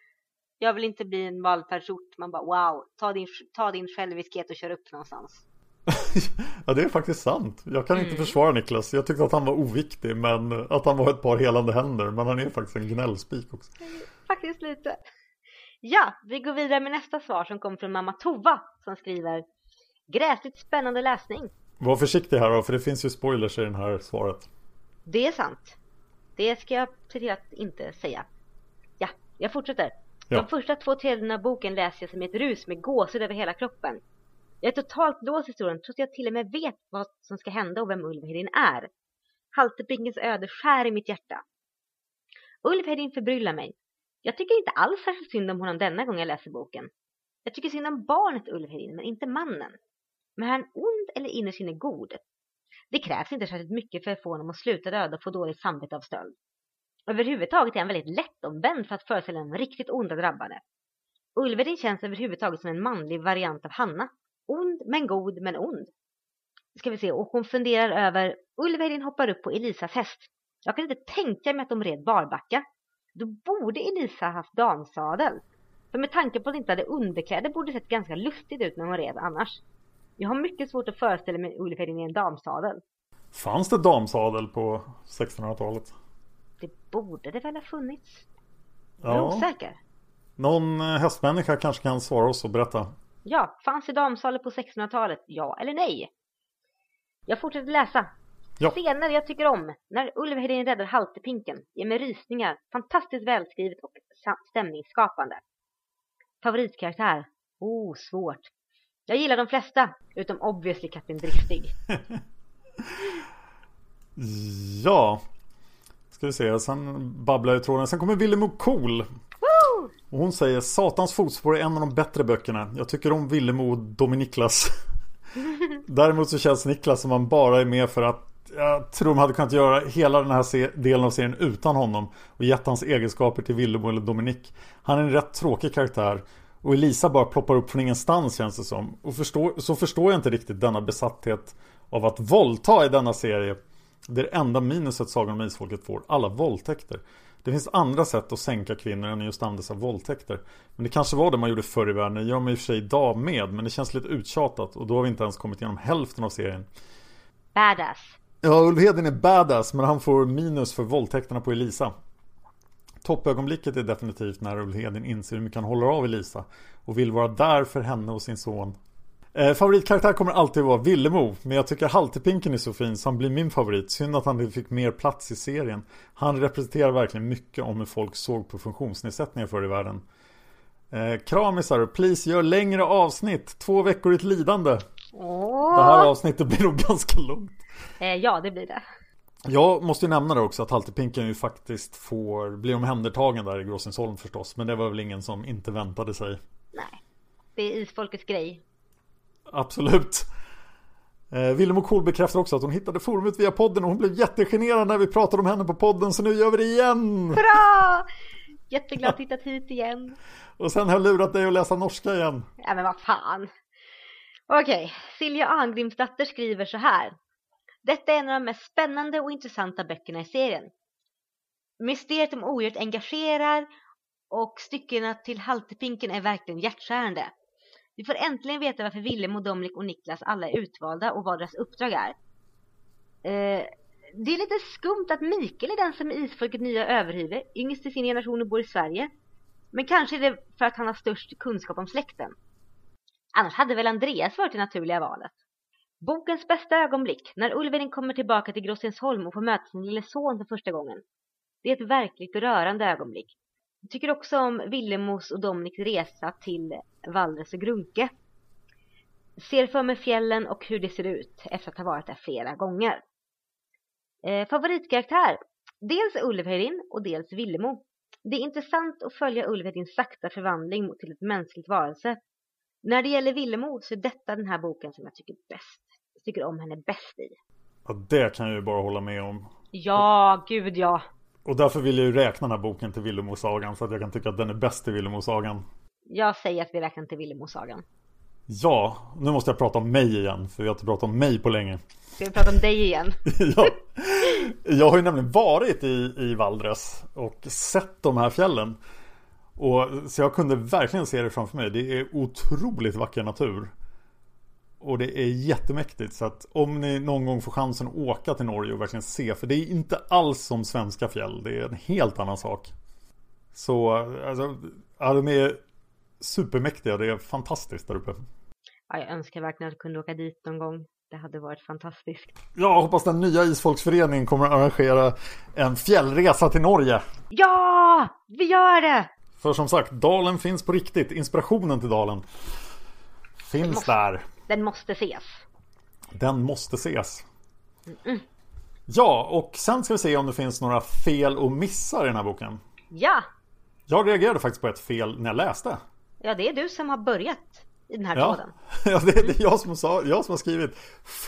Jag vill inte bli en vallfärdsort. Man bara wow, ta din, ta din själviskhet och kör upp någonstans. *laughs* ja, det är faktiskt sant. Jag kan mm. inte försvara Niklas. Jag tyckte att han var oviktig, men att han var ett par helande händer. Men han är faktiskt en gnällspik också. Faktiskt lite. Ja, vi går vidare med nästa svar som kommer från mamma Tova som skriver Gräsligt spännande läsning. Var försiktig här då, för det finns ju spoilers i det här svaret. Det är sant. Det ska jag se till att inte säga. Ja, jag fortsätter. Ja. De första två tredjedelarna av boken läser jag som ett rus med gåshud över hela kroppen. Jag är totalt låst i historien trots att jag till och med vet vad som ska hända och vem Ulvhedin är. Haltebrinkens öde skär i mitt hjärta. Ulvhedin förbryllar mig. Jag tycker inte alls särskilt synd om honom denna gång jag läser boken. Jag tycker synd om barnet Ulvhedin men inte mannen. Men är han ond eller innerst inne god? Det krävs inte särskilt mycket för att få honom att sluta döda och få dåligt samvete av stöld. Överhuvudtaget är han väldigt lättomvänd för att föreställa en riktigt onda drabbade. Ulverin känns överhuvudtaget som en manlig variant av Hanna. Ond men god men ond. Ska vi se, och hon funderar över Ulverin hoppar upp på Elisas häst. Jag kan inte tänka mig att de red barbacka. Då borde Elisa haft damsadel. För med tanke på att hon inte hade underkläder borde det sett ganska lustigt ut när hon red annars. Jag har mycket svårt att föreställa mig Ulverin i en damsadel. Fanns det damsadel på 1600-talet? Det borde det väl ha funnits? Jag är osäker. Någon eh, hästmänniska kanske kan svara oss och berätta. Ja, fanns det damsaler på 1600-talet? Ja eller nej? Jag fortsätter läsa. Ja. Scener jag tycker om. När Ulf Hedin räddar Haltepinken. Ger mig rysningar. Fantastiskt välskrivet och stämningsskapande. Favoritkaraktär? Oh, svårt. Jag gillar de flesta, utom obviously Kapten Dristig. *laughs* Ja. Ska vi se, sen babblar jag i tråden. Sen kommer Willemo Cool. Och hon säger Satans fotspår är en av de bättre böckerna. Jag tycker om Willemo och Dominiklas. *laughs* Däremot så känns Niklas som han bara är med för att jag tror de hade kunnat göra hela den här delen av serien utan honom och gett hans egenskaper till Willemo eller Dominik. Han är en rätt tråkig karaktär och Elisa bara ploppar upp från ingenstans känns det som. Och förstår, så förstår jag inte riktigt denna besatthet av att våldta i denna serie. Det är det enda minuset Sagan om Isfolket får, alla våldtäkter. Det finns andra sätt att sänka kvinnor än just använda sig av våldtäkter. Men det kanske var det man gjorde förr i världen, det gör man i och för sig idag med, men det känns lite uttjatat och då har vi inte ens kommit igenom hälften av serien. Badass. Ja, Ulf Hedin är badass men han får minus för våldtäkterna på Elisa. Toppögonblicket är definitivt när Ulf Hedin inser hur mycket han håller av Elisa och vill vara där för henne och sin son. Eh, favoritkaraktär kommer alltid vara Villemo men jag tycker Haltepinken är så fin så han blir min favorit. Synd att han inte fick mer plats i serien. Han representerar verkligen mycket om hur folk såg på funktionsnedsättningar förr i världen. Eh, kramisar, please gör längre avsnitt. Två veckor i ett lidande. Åh! Det här avsnittet blir nog *laughs* ganska långt. Eh, ja, det blir det. Jag måste ju nämna det också att Haltepinken ju faktiskt får bli omhändertagen där i Gråsensholm förstås. Men det var väl ingen som inte väntade sig. Nej. Det är isfolkets grej. Absolut. Eh, Willem och Kohl bekräftar också att hon hittade forumet via podden och hon blev jättegenerad när vi pratade om henne på podden så nu gör vi det igen! Bra! Jätteglad att hittat hit igen. *laughs* Och sen har jag lurat dig att läsa norska igen. Ja men vad fan. Okej, Silja Arngrimsdotter skriver så här. Detta är en av de mest spännande och intressanta böckerna i serien. Mysteriet om odjuret engagerar och styckena till Haltepinken är verkligen hjärtskärande. Vi får äntligen veta varför Willem och Dominic och Niklas alla är utvalda och vad deras uppdrag är. Eh, det är lite skumt att Mikael är den som är isfolket nya överhuvud, yngst i sin generation och bor i Sverige. Men kanske är det för att han har störst kunskap om släkten. Annars hade väl Andreas varit det naturliga valet. Bokens bästa ögonblick, när Ulverin kommer tillbaka till Gråstensholm och får möta sin lille son för första gången. Det är ett verkligt rörande ögonblick. Jag tycker också om Villemos och Dominiks resa till Valdres och Grunke. Ser för mig fjällen och hur det ser ut efter att ha varit där flera gånger. Eh, favoritkaraktär? Dels Ulverin och dels Villemo. Det är intressant att följa Ulverins sakta förvandling till ett mänskligt varelse. När det gäller Villemo så är detta den här boken som jag tycker bäst. Jag tycker om henne bäst i. Ja, det kan jag ju bara hålla med om. Ja, gud ja. Och därför vill jag ju räkna den här boken till Villemosagan så att jag kan tycka att den är bäst i Villemosagan. Jag säger att vi räknar till Villemosagan. Ja, nu måste jag prata om mig igen för vi har inte pratat om mig på länge. Ska vi prata om dig igen? *laughs* ja. Jag har ju nämligen varit i, i Valdres och sett de här fjällen. Och, så jag kunde verkligen se det framför mig. Det är otroligt vacker natur. Och det är jättemäktigt. Så att om ni någon gång får chansen att åka till Norge och verkligen se. För det är inte alls som svenska fjäll. Det är en helt annan sak. Så alltså, ja, de är supermäktiga. Det är fantastiskt där uppe. Ja, jag önskar verkligen att jag kunde åka dit någon gång. Det hade varit fantastiskt. Jag hoppas den nya isfolksföreningen kommer att arrangera en fjällresa till Norge. Ja, vi gör det! För som sagt, dalen finns på riktigt. Inspirationen till dalen finns måste- där. Den måste ses. Den måste ses. Ja, och sen ska vi se om det finns några fel och missar i den här boken. Ja, Jag reagerade faktiskt på ett fel när jag läste. ja det är du som har börjat i den här Ja, tråden. *laughs* ja det, det är jag som, sa, jag som har skrivit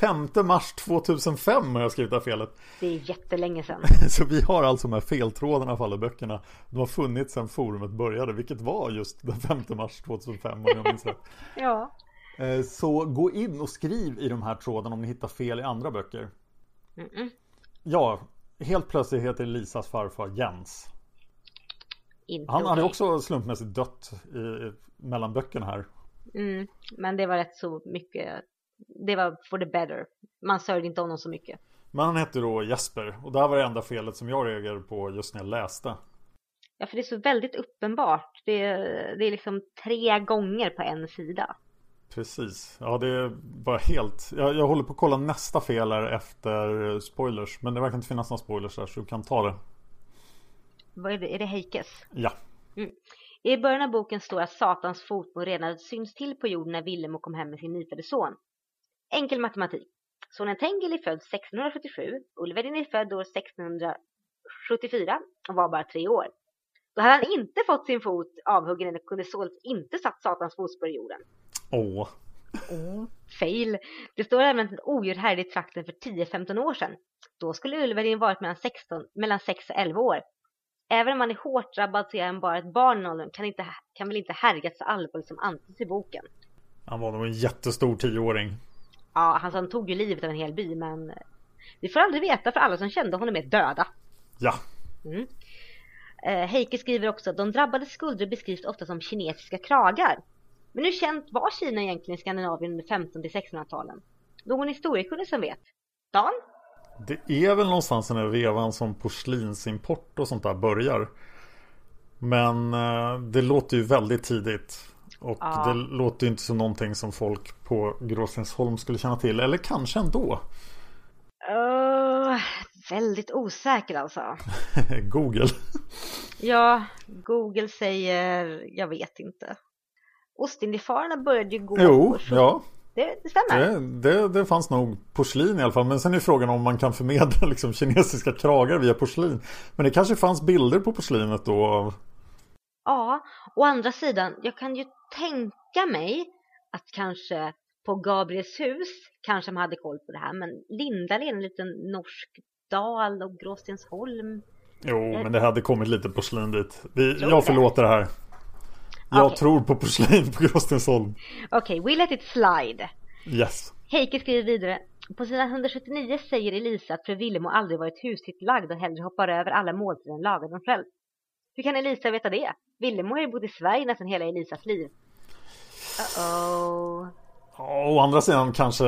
5 mars 2005 har jag skrivit det här felet. Det är jättelänge sedan. *laughs* Så vi har alltså de här feltrådarna för alla böckerna. De har funnits sedan forumet började, vilket var just den 5 mars 2005 om jag minns rätt. *laughs* Ja. Eh, Så gå in och skriv i de här trådarna om ni hittar fel i andra böcker. Ja, helt plötsligt heter Lisas farfar Jens. Inte Han hade okej. också slumpmässigt dött i, mellan böckerna här. Mm, men det var rätt så mycket. Det var for the better. Man sörjde inte honom så mycket. Men han hette då Jesper och det här var det enda felet som jag reagerade på just när jag läste. Ja, för det är så väldigt uppenbart. Det är, det är liksom tre gånger på en sida. Precis. Ja, det bara helt... Jag, jag håller på att kolla nästa fel här efter spoilers. Men det verkar inte finnas några spoilers där så du kan ta det. Vad är det? Är det Heikes? Ja. Mm. I början av boken står att Satans fotmål redan syns till på jorden när Willemo kom hem med sin nyfödde son. Enkel matematik. Sonen Tengil är född 1677, Ulvedin är född år 1674 och var bara tre år. Då hade han inte fått sin fot avhuggen eller kunde således inte satt Satans fotspår i jorden. Åh. Mm. Fail. Det står även att ett odjur härjade i trakten för 10-15 år sedan. Då skulle Ulvedin varit mellan, 16, mellan 6 och 11 år. Även om han är hårt drabbad så är han bara ett barn i åldern, kan, inte, kan väl inte härjas så allvarligt som antyds i boken. Han var nog en jättestor tioåring. Ja, han, han tog ju livet av en hel by, men vi får aldrig veta för alla som kände honom är döda. Ja. Mm. Eh, Heike skriver också att de drabbades skuldror beskrivs ofta som kinesiska kragar. Men hur känt var Kina egentligen i Skandinavien under 1500-1600-talen? Någon historiekunnig som vet? Dan? Det är väl någonstans den här vevan som porslinsimport och sånt där börjar. Men eh, det låter ju väldigt tidigt. Och Ja. det låter ju inte som någonting som folk på Gråstensholm skulle känna till. Eller kanske ändå. Uh, väldigt osäker alltså. *laughs* Google. Ja, Google säger, jag vet inte. Ostindiefararna började ju gå Jo, ja. Det, det stämmer. Det, det, det fanns nog porslin i alla fall. Men sen är frågan om man kan förmedla *laughs* liksom, kinesiska kragar via porslin. Men det kanske fanns bilder på porslinet då. av- Ja, å andra sidan, jag kan ju tänka mig att kanske på Gabriels hus kanske man hade koll på det här. Men Lindal är en liten norsk dal och Gråstensholm. Jo, men det hade kommit lite porslin dit. Vi, jag förlåter det här. Jag Okej. tror på porslin på Gråstensholm. Okej, we let it slide. Yes. Heike skriver vidare. På sidan 179 säger Elisa att fru Willemo aldrig varit husligt lagd och hellre hoppar över alla måltider än lagar dem själv. Hur kan Elisa veta det? Willemo har ju bott i Sverige nästan hela Elisas liv. Uh-oh. Å andra sidan kanske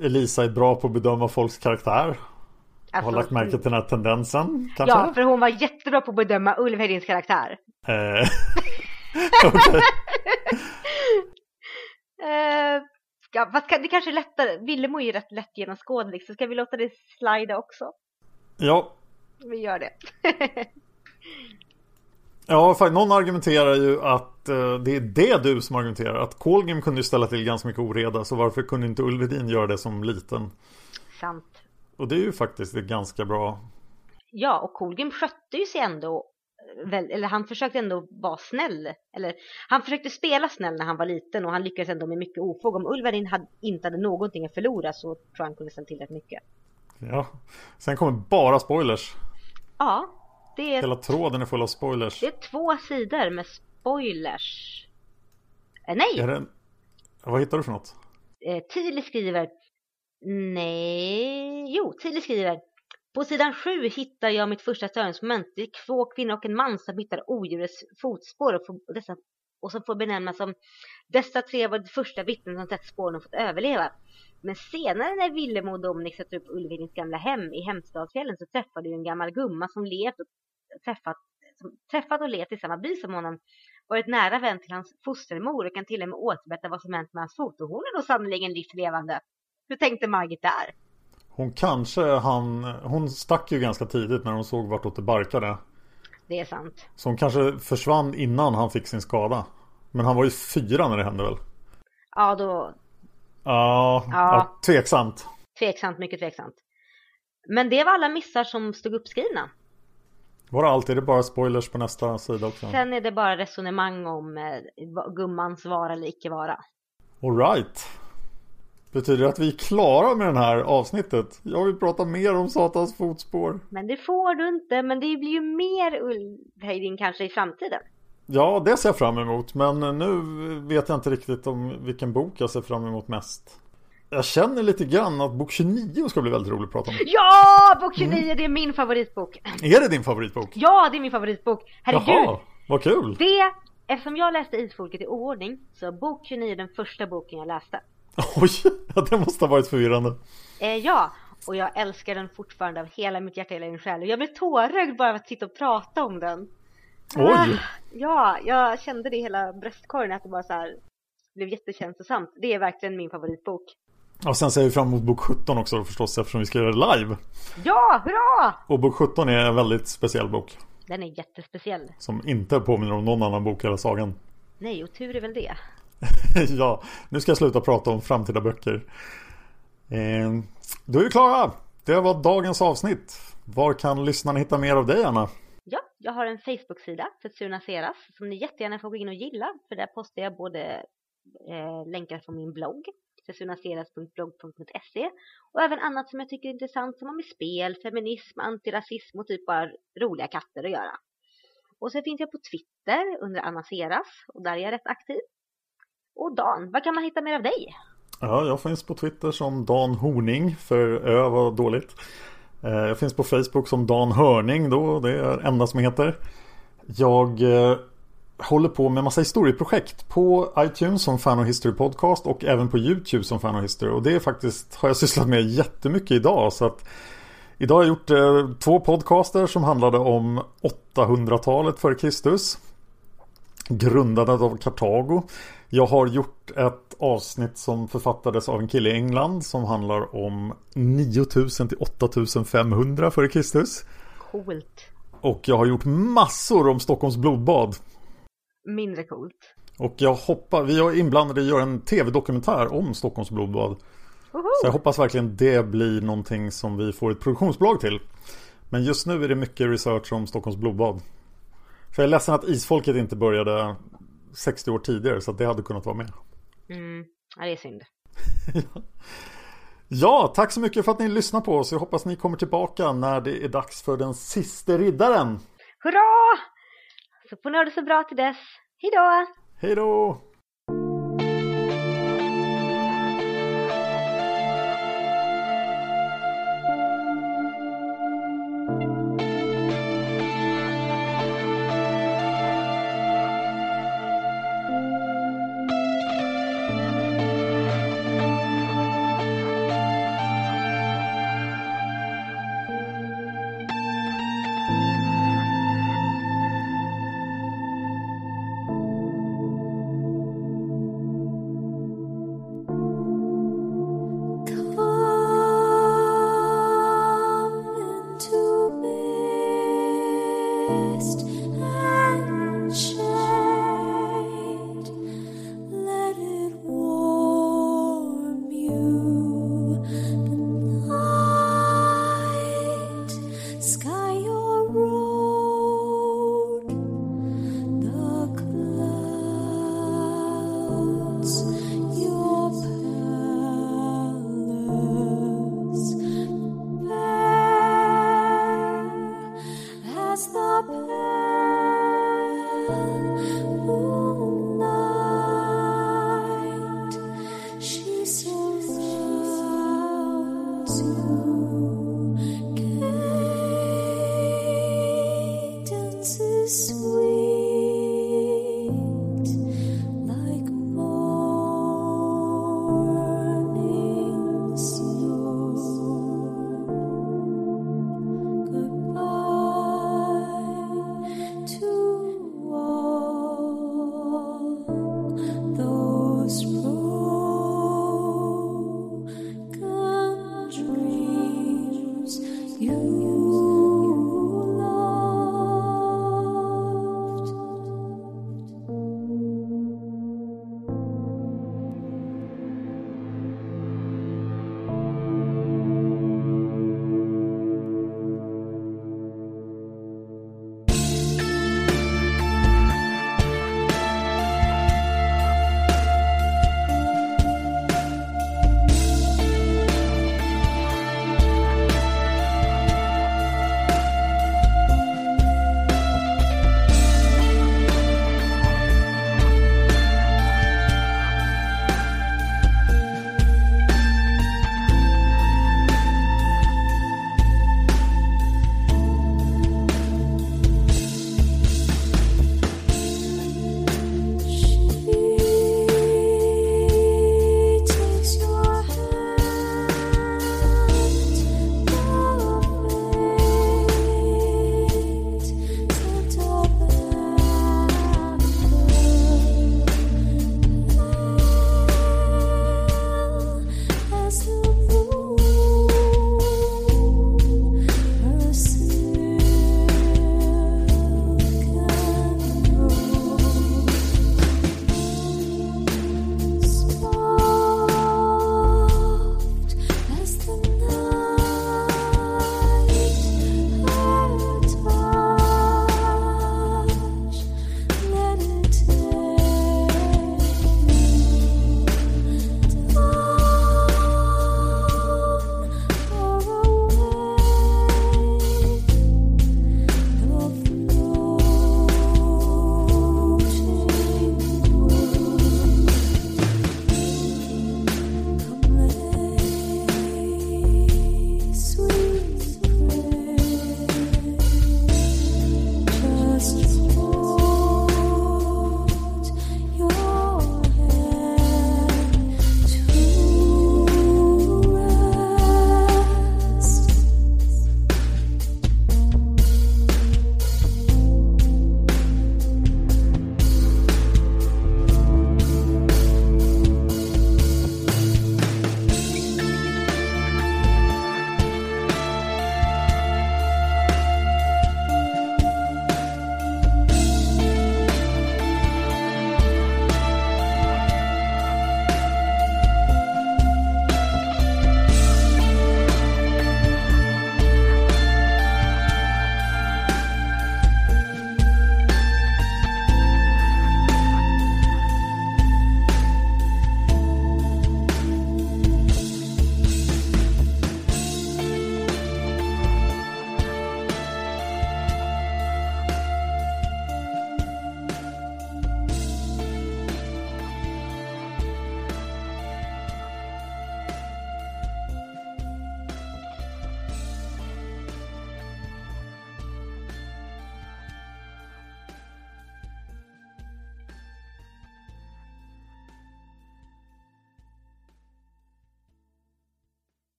Elisa är bra på att bedöma folks karaktär. Alltså, har lagt märke till den här tendensen. Kanske? Ja, för hon var jättebra på att bedöma Ulf Hedins karaktär. *laughs* Eh, *laughs* Okej. Eh, ja, fast det kanske är lättare. Willemo är ju rätt lätt genomskådlig, så ska vi låta det slida också? Ja, Vi gör det. *laughs* Ja, för någon argumenterar ju att eh, det är det du som argumenterar. Att Kolgrim kunde ju ställa till ganska mycket oreda. Så varför kunde inte Ulvedin göra det som liten? Sant. Och det är ju faktiskt ett ganska bra. Ja, och Kolgrim skötte ju sig ändå, väl, eller han försökte ändå vara snäll. Eller han försökte spela snäll när han var liten och han lyckades ändå med mycket ofog. Om Ulverin hade, inte hade någonting att förlora så tror jag han kunde ställa till rätt mycket. Ja. Sen kommer bara spoilers. Ja, det är, Hela tråden är full av spoilers. det är två sidor med spoilers. Eh, nej! Är det en... Vad hittar du för något? eh, Tilly skriver Nej, jo, Tilly skriver på sidan 7 hittar jag mitt första störningsmoment. Det är två kvinnor och en man som hittar odjurets fotspår och, får, dessa, och som får benämnas som Dessa tre var de första vittnen som sett spåren och fått överleva. Men senare när Villemo och Dominic sätter upp Ulvedins gamla hem i Hemstadsfjällen så träffar du en gammal gumma som levt och träffat, som träffat och levt i samma by som honom varit nära vän till hans fostermor och kan till och med återberätta vad som hänt med hans fot. Och hon är då sannoliken livslevande. Hur tänkte Margit där? Hon kanske han... Hon stack ju ganska tidigt när hon såg vartåt det barkade. Det är sant. Så hon kanske försvann innan han fick sin skada. Men han var ju fyra när det hände väl? Ja, då Ja, Ja. tveksamt. tveksamt, mycket tveksamt. Men det var alla missar som stod uppskrivna. Var det alltid? Är det bara spoilers på nästa sida också? Sen är det bara resonemang om eh, gummans vara eller icke vara. Alright. Betyder det att vi är klara med det här avsnittet? Jag vill prata mer om Satans fotspår. Men det får du inte, men det blir ju mer Ulvheidin kanske i framtiden. Ja, det ser jag fram emot. Men nu vet jag inte riktigt om vilken bok jag ser fram emot mest. Jag känner lite grann att bok 29 ska bli väldigt roligt att prata om. Ja, bok 29, det är min favoritbok. Är det din favoritbok? Ja, det är min favoritbok. Herregud! Jaha, vad kul! Det, eftersom jag läste Isfolket i oordning, så är bok 29 den första boken jag läste. *laughs* Oj, det måste ha varit förvirrande. Eh, ja, och jag älskar den fortfarande av hela mitt hjärta, hela min själ. Jag blir tårögd bara av att sitta och prata om den. Ah, Oj! ja, jag kände det i hela bröstkorgen att det bara så här. blev jättekänslosamt. Det är verkligen min favoritbok. Och sen ser vi fram emot bok 17 också förstås eftersom vi ska göra det live. Ja, hurra! Och bok 17 är en väldigt speciell bok. Den är jättespeciell. Som inte påminner om någon annan bok eller sagan. Nej, och tur är väl det. *laughs* ja, nu ska jag sluta prata om framtida böcker. Eh, då är vi klara. Det var dagens avsnitt. Var kan lyssnarna hitta mer av dig, Anna? Ja, jag har en Facebook-sida för Seras som ni jättegärna får gå in och gilla. För där postar jag både eh, länkar från min blogg, sunaseras.blogg.se och även annat som jag tycker är intressant som har med spel, feminism, antirasism och typ bara roliga katter att göra. Och så finns jag på Twitter under Anna Seras och där är jag rätt aktiv. Och Dan, vad kan man hitta mer av dig? Ja, jag finns på Twitter som Dan Horning för Ö var dåligt. Eh, jag finns på Facebook som Dan Hörning då, det är enda som heter. Jag eh, håller på med massa historieprojekt på iTunes som Fan och History Podcast och även på YouTube som Fan och History. Och det är faktiskt, har jag sysslat med jättemycket idag. Så att idag har jag gjort eh, två podcaster som handlade om 800-talet före Kristus. Grundandet av Kartago. Jag har gjort ett avsnitt som författades av en kille i England som handlar om 9000 till 8500 före Kristus. Coolt. Och jag har gjort massor om Stockholms blodbad. Mindre coolt. Och jag hoppas, vi är inblandade i att göra en tv-dokumentär om Stockholms blodbad. Woho! Så jag hoppas verkligen det blir någonting som vi får ett produktionsbolag till. Men just nu är det mycket research om Stockholms blodbad. För jag är ledsen att isfolket inte började 60 år tidigare så det hade kunnat vara med. Mm, ja, det är synd. *laughs* Ja, tack så mycket för att ni lyssnar på oss. Jag hoppas ni kommer tillbaka när det är dags för den sista riddaren. Hurra! Så får ni ha det så bra till dess. Hej då! Hej då!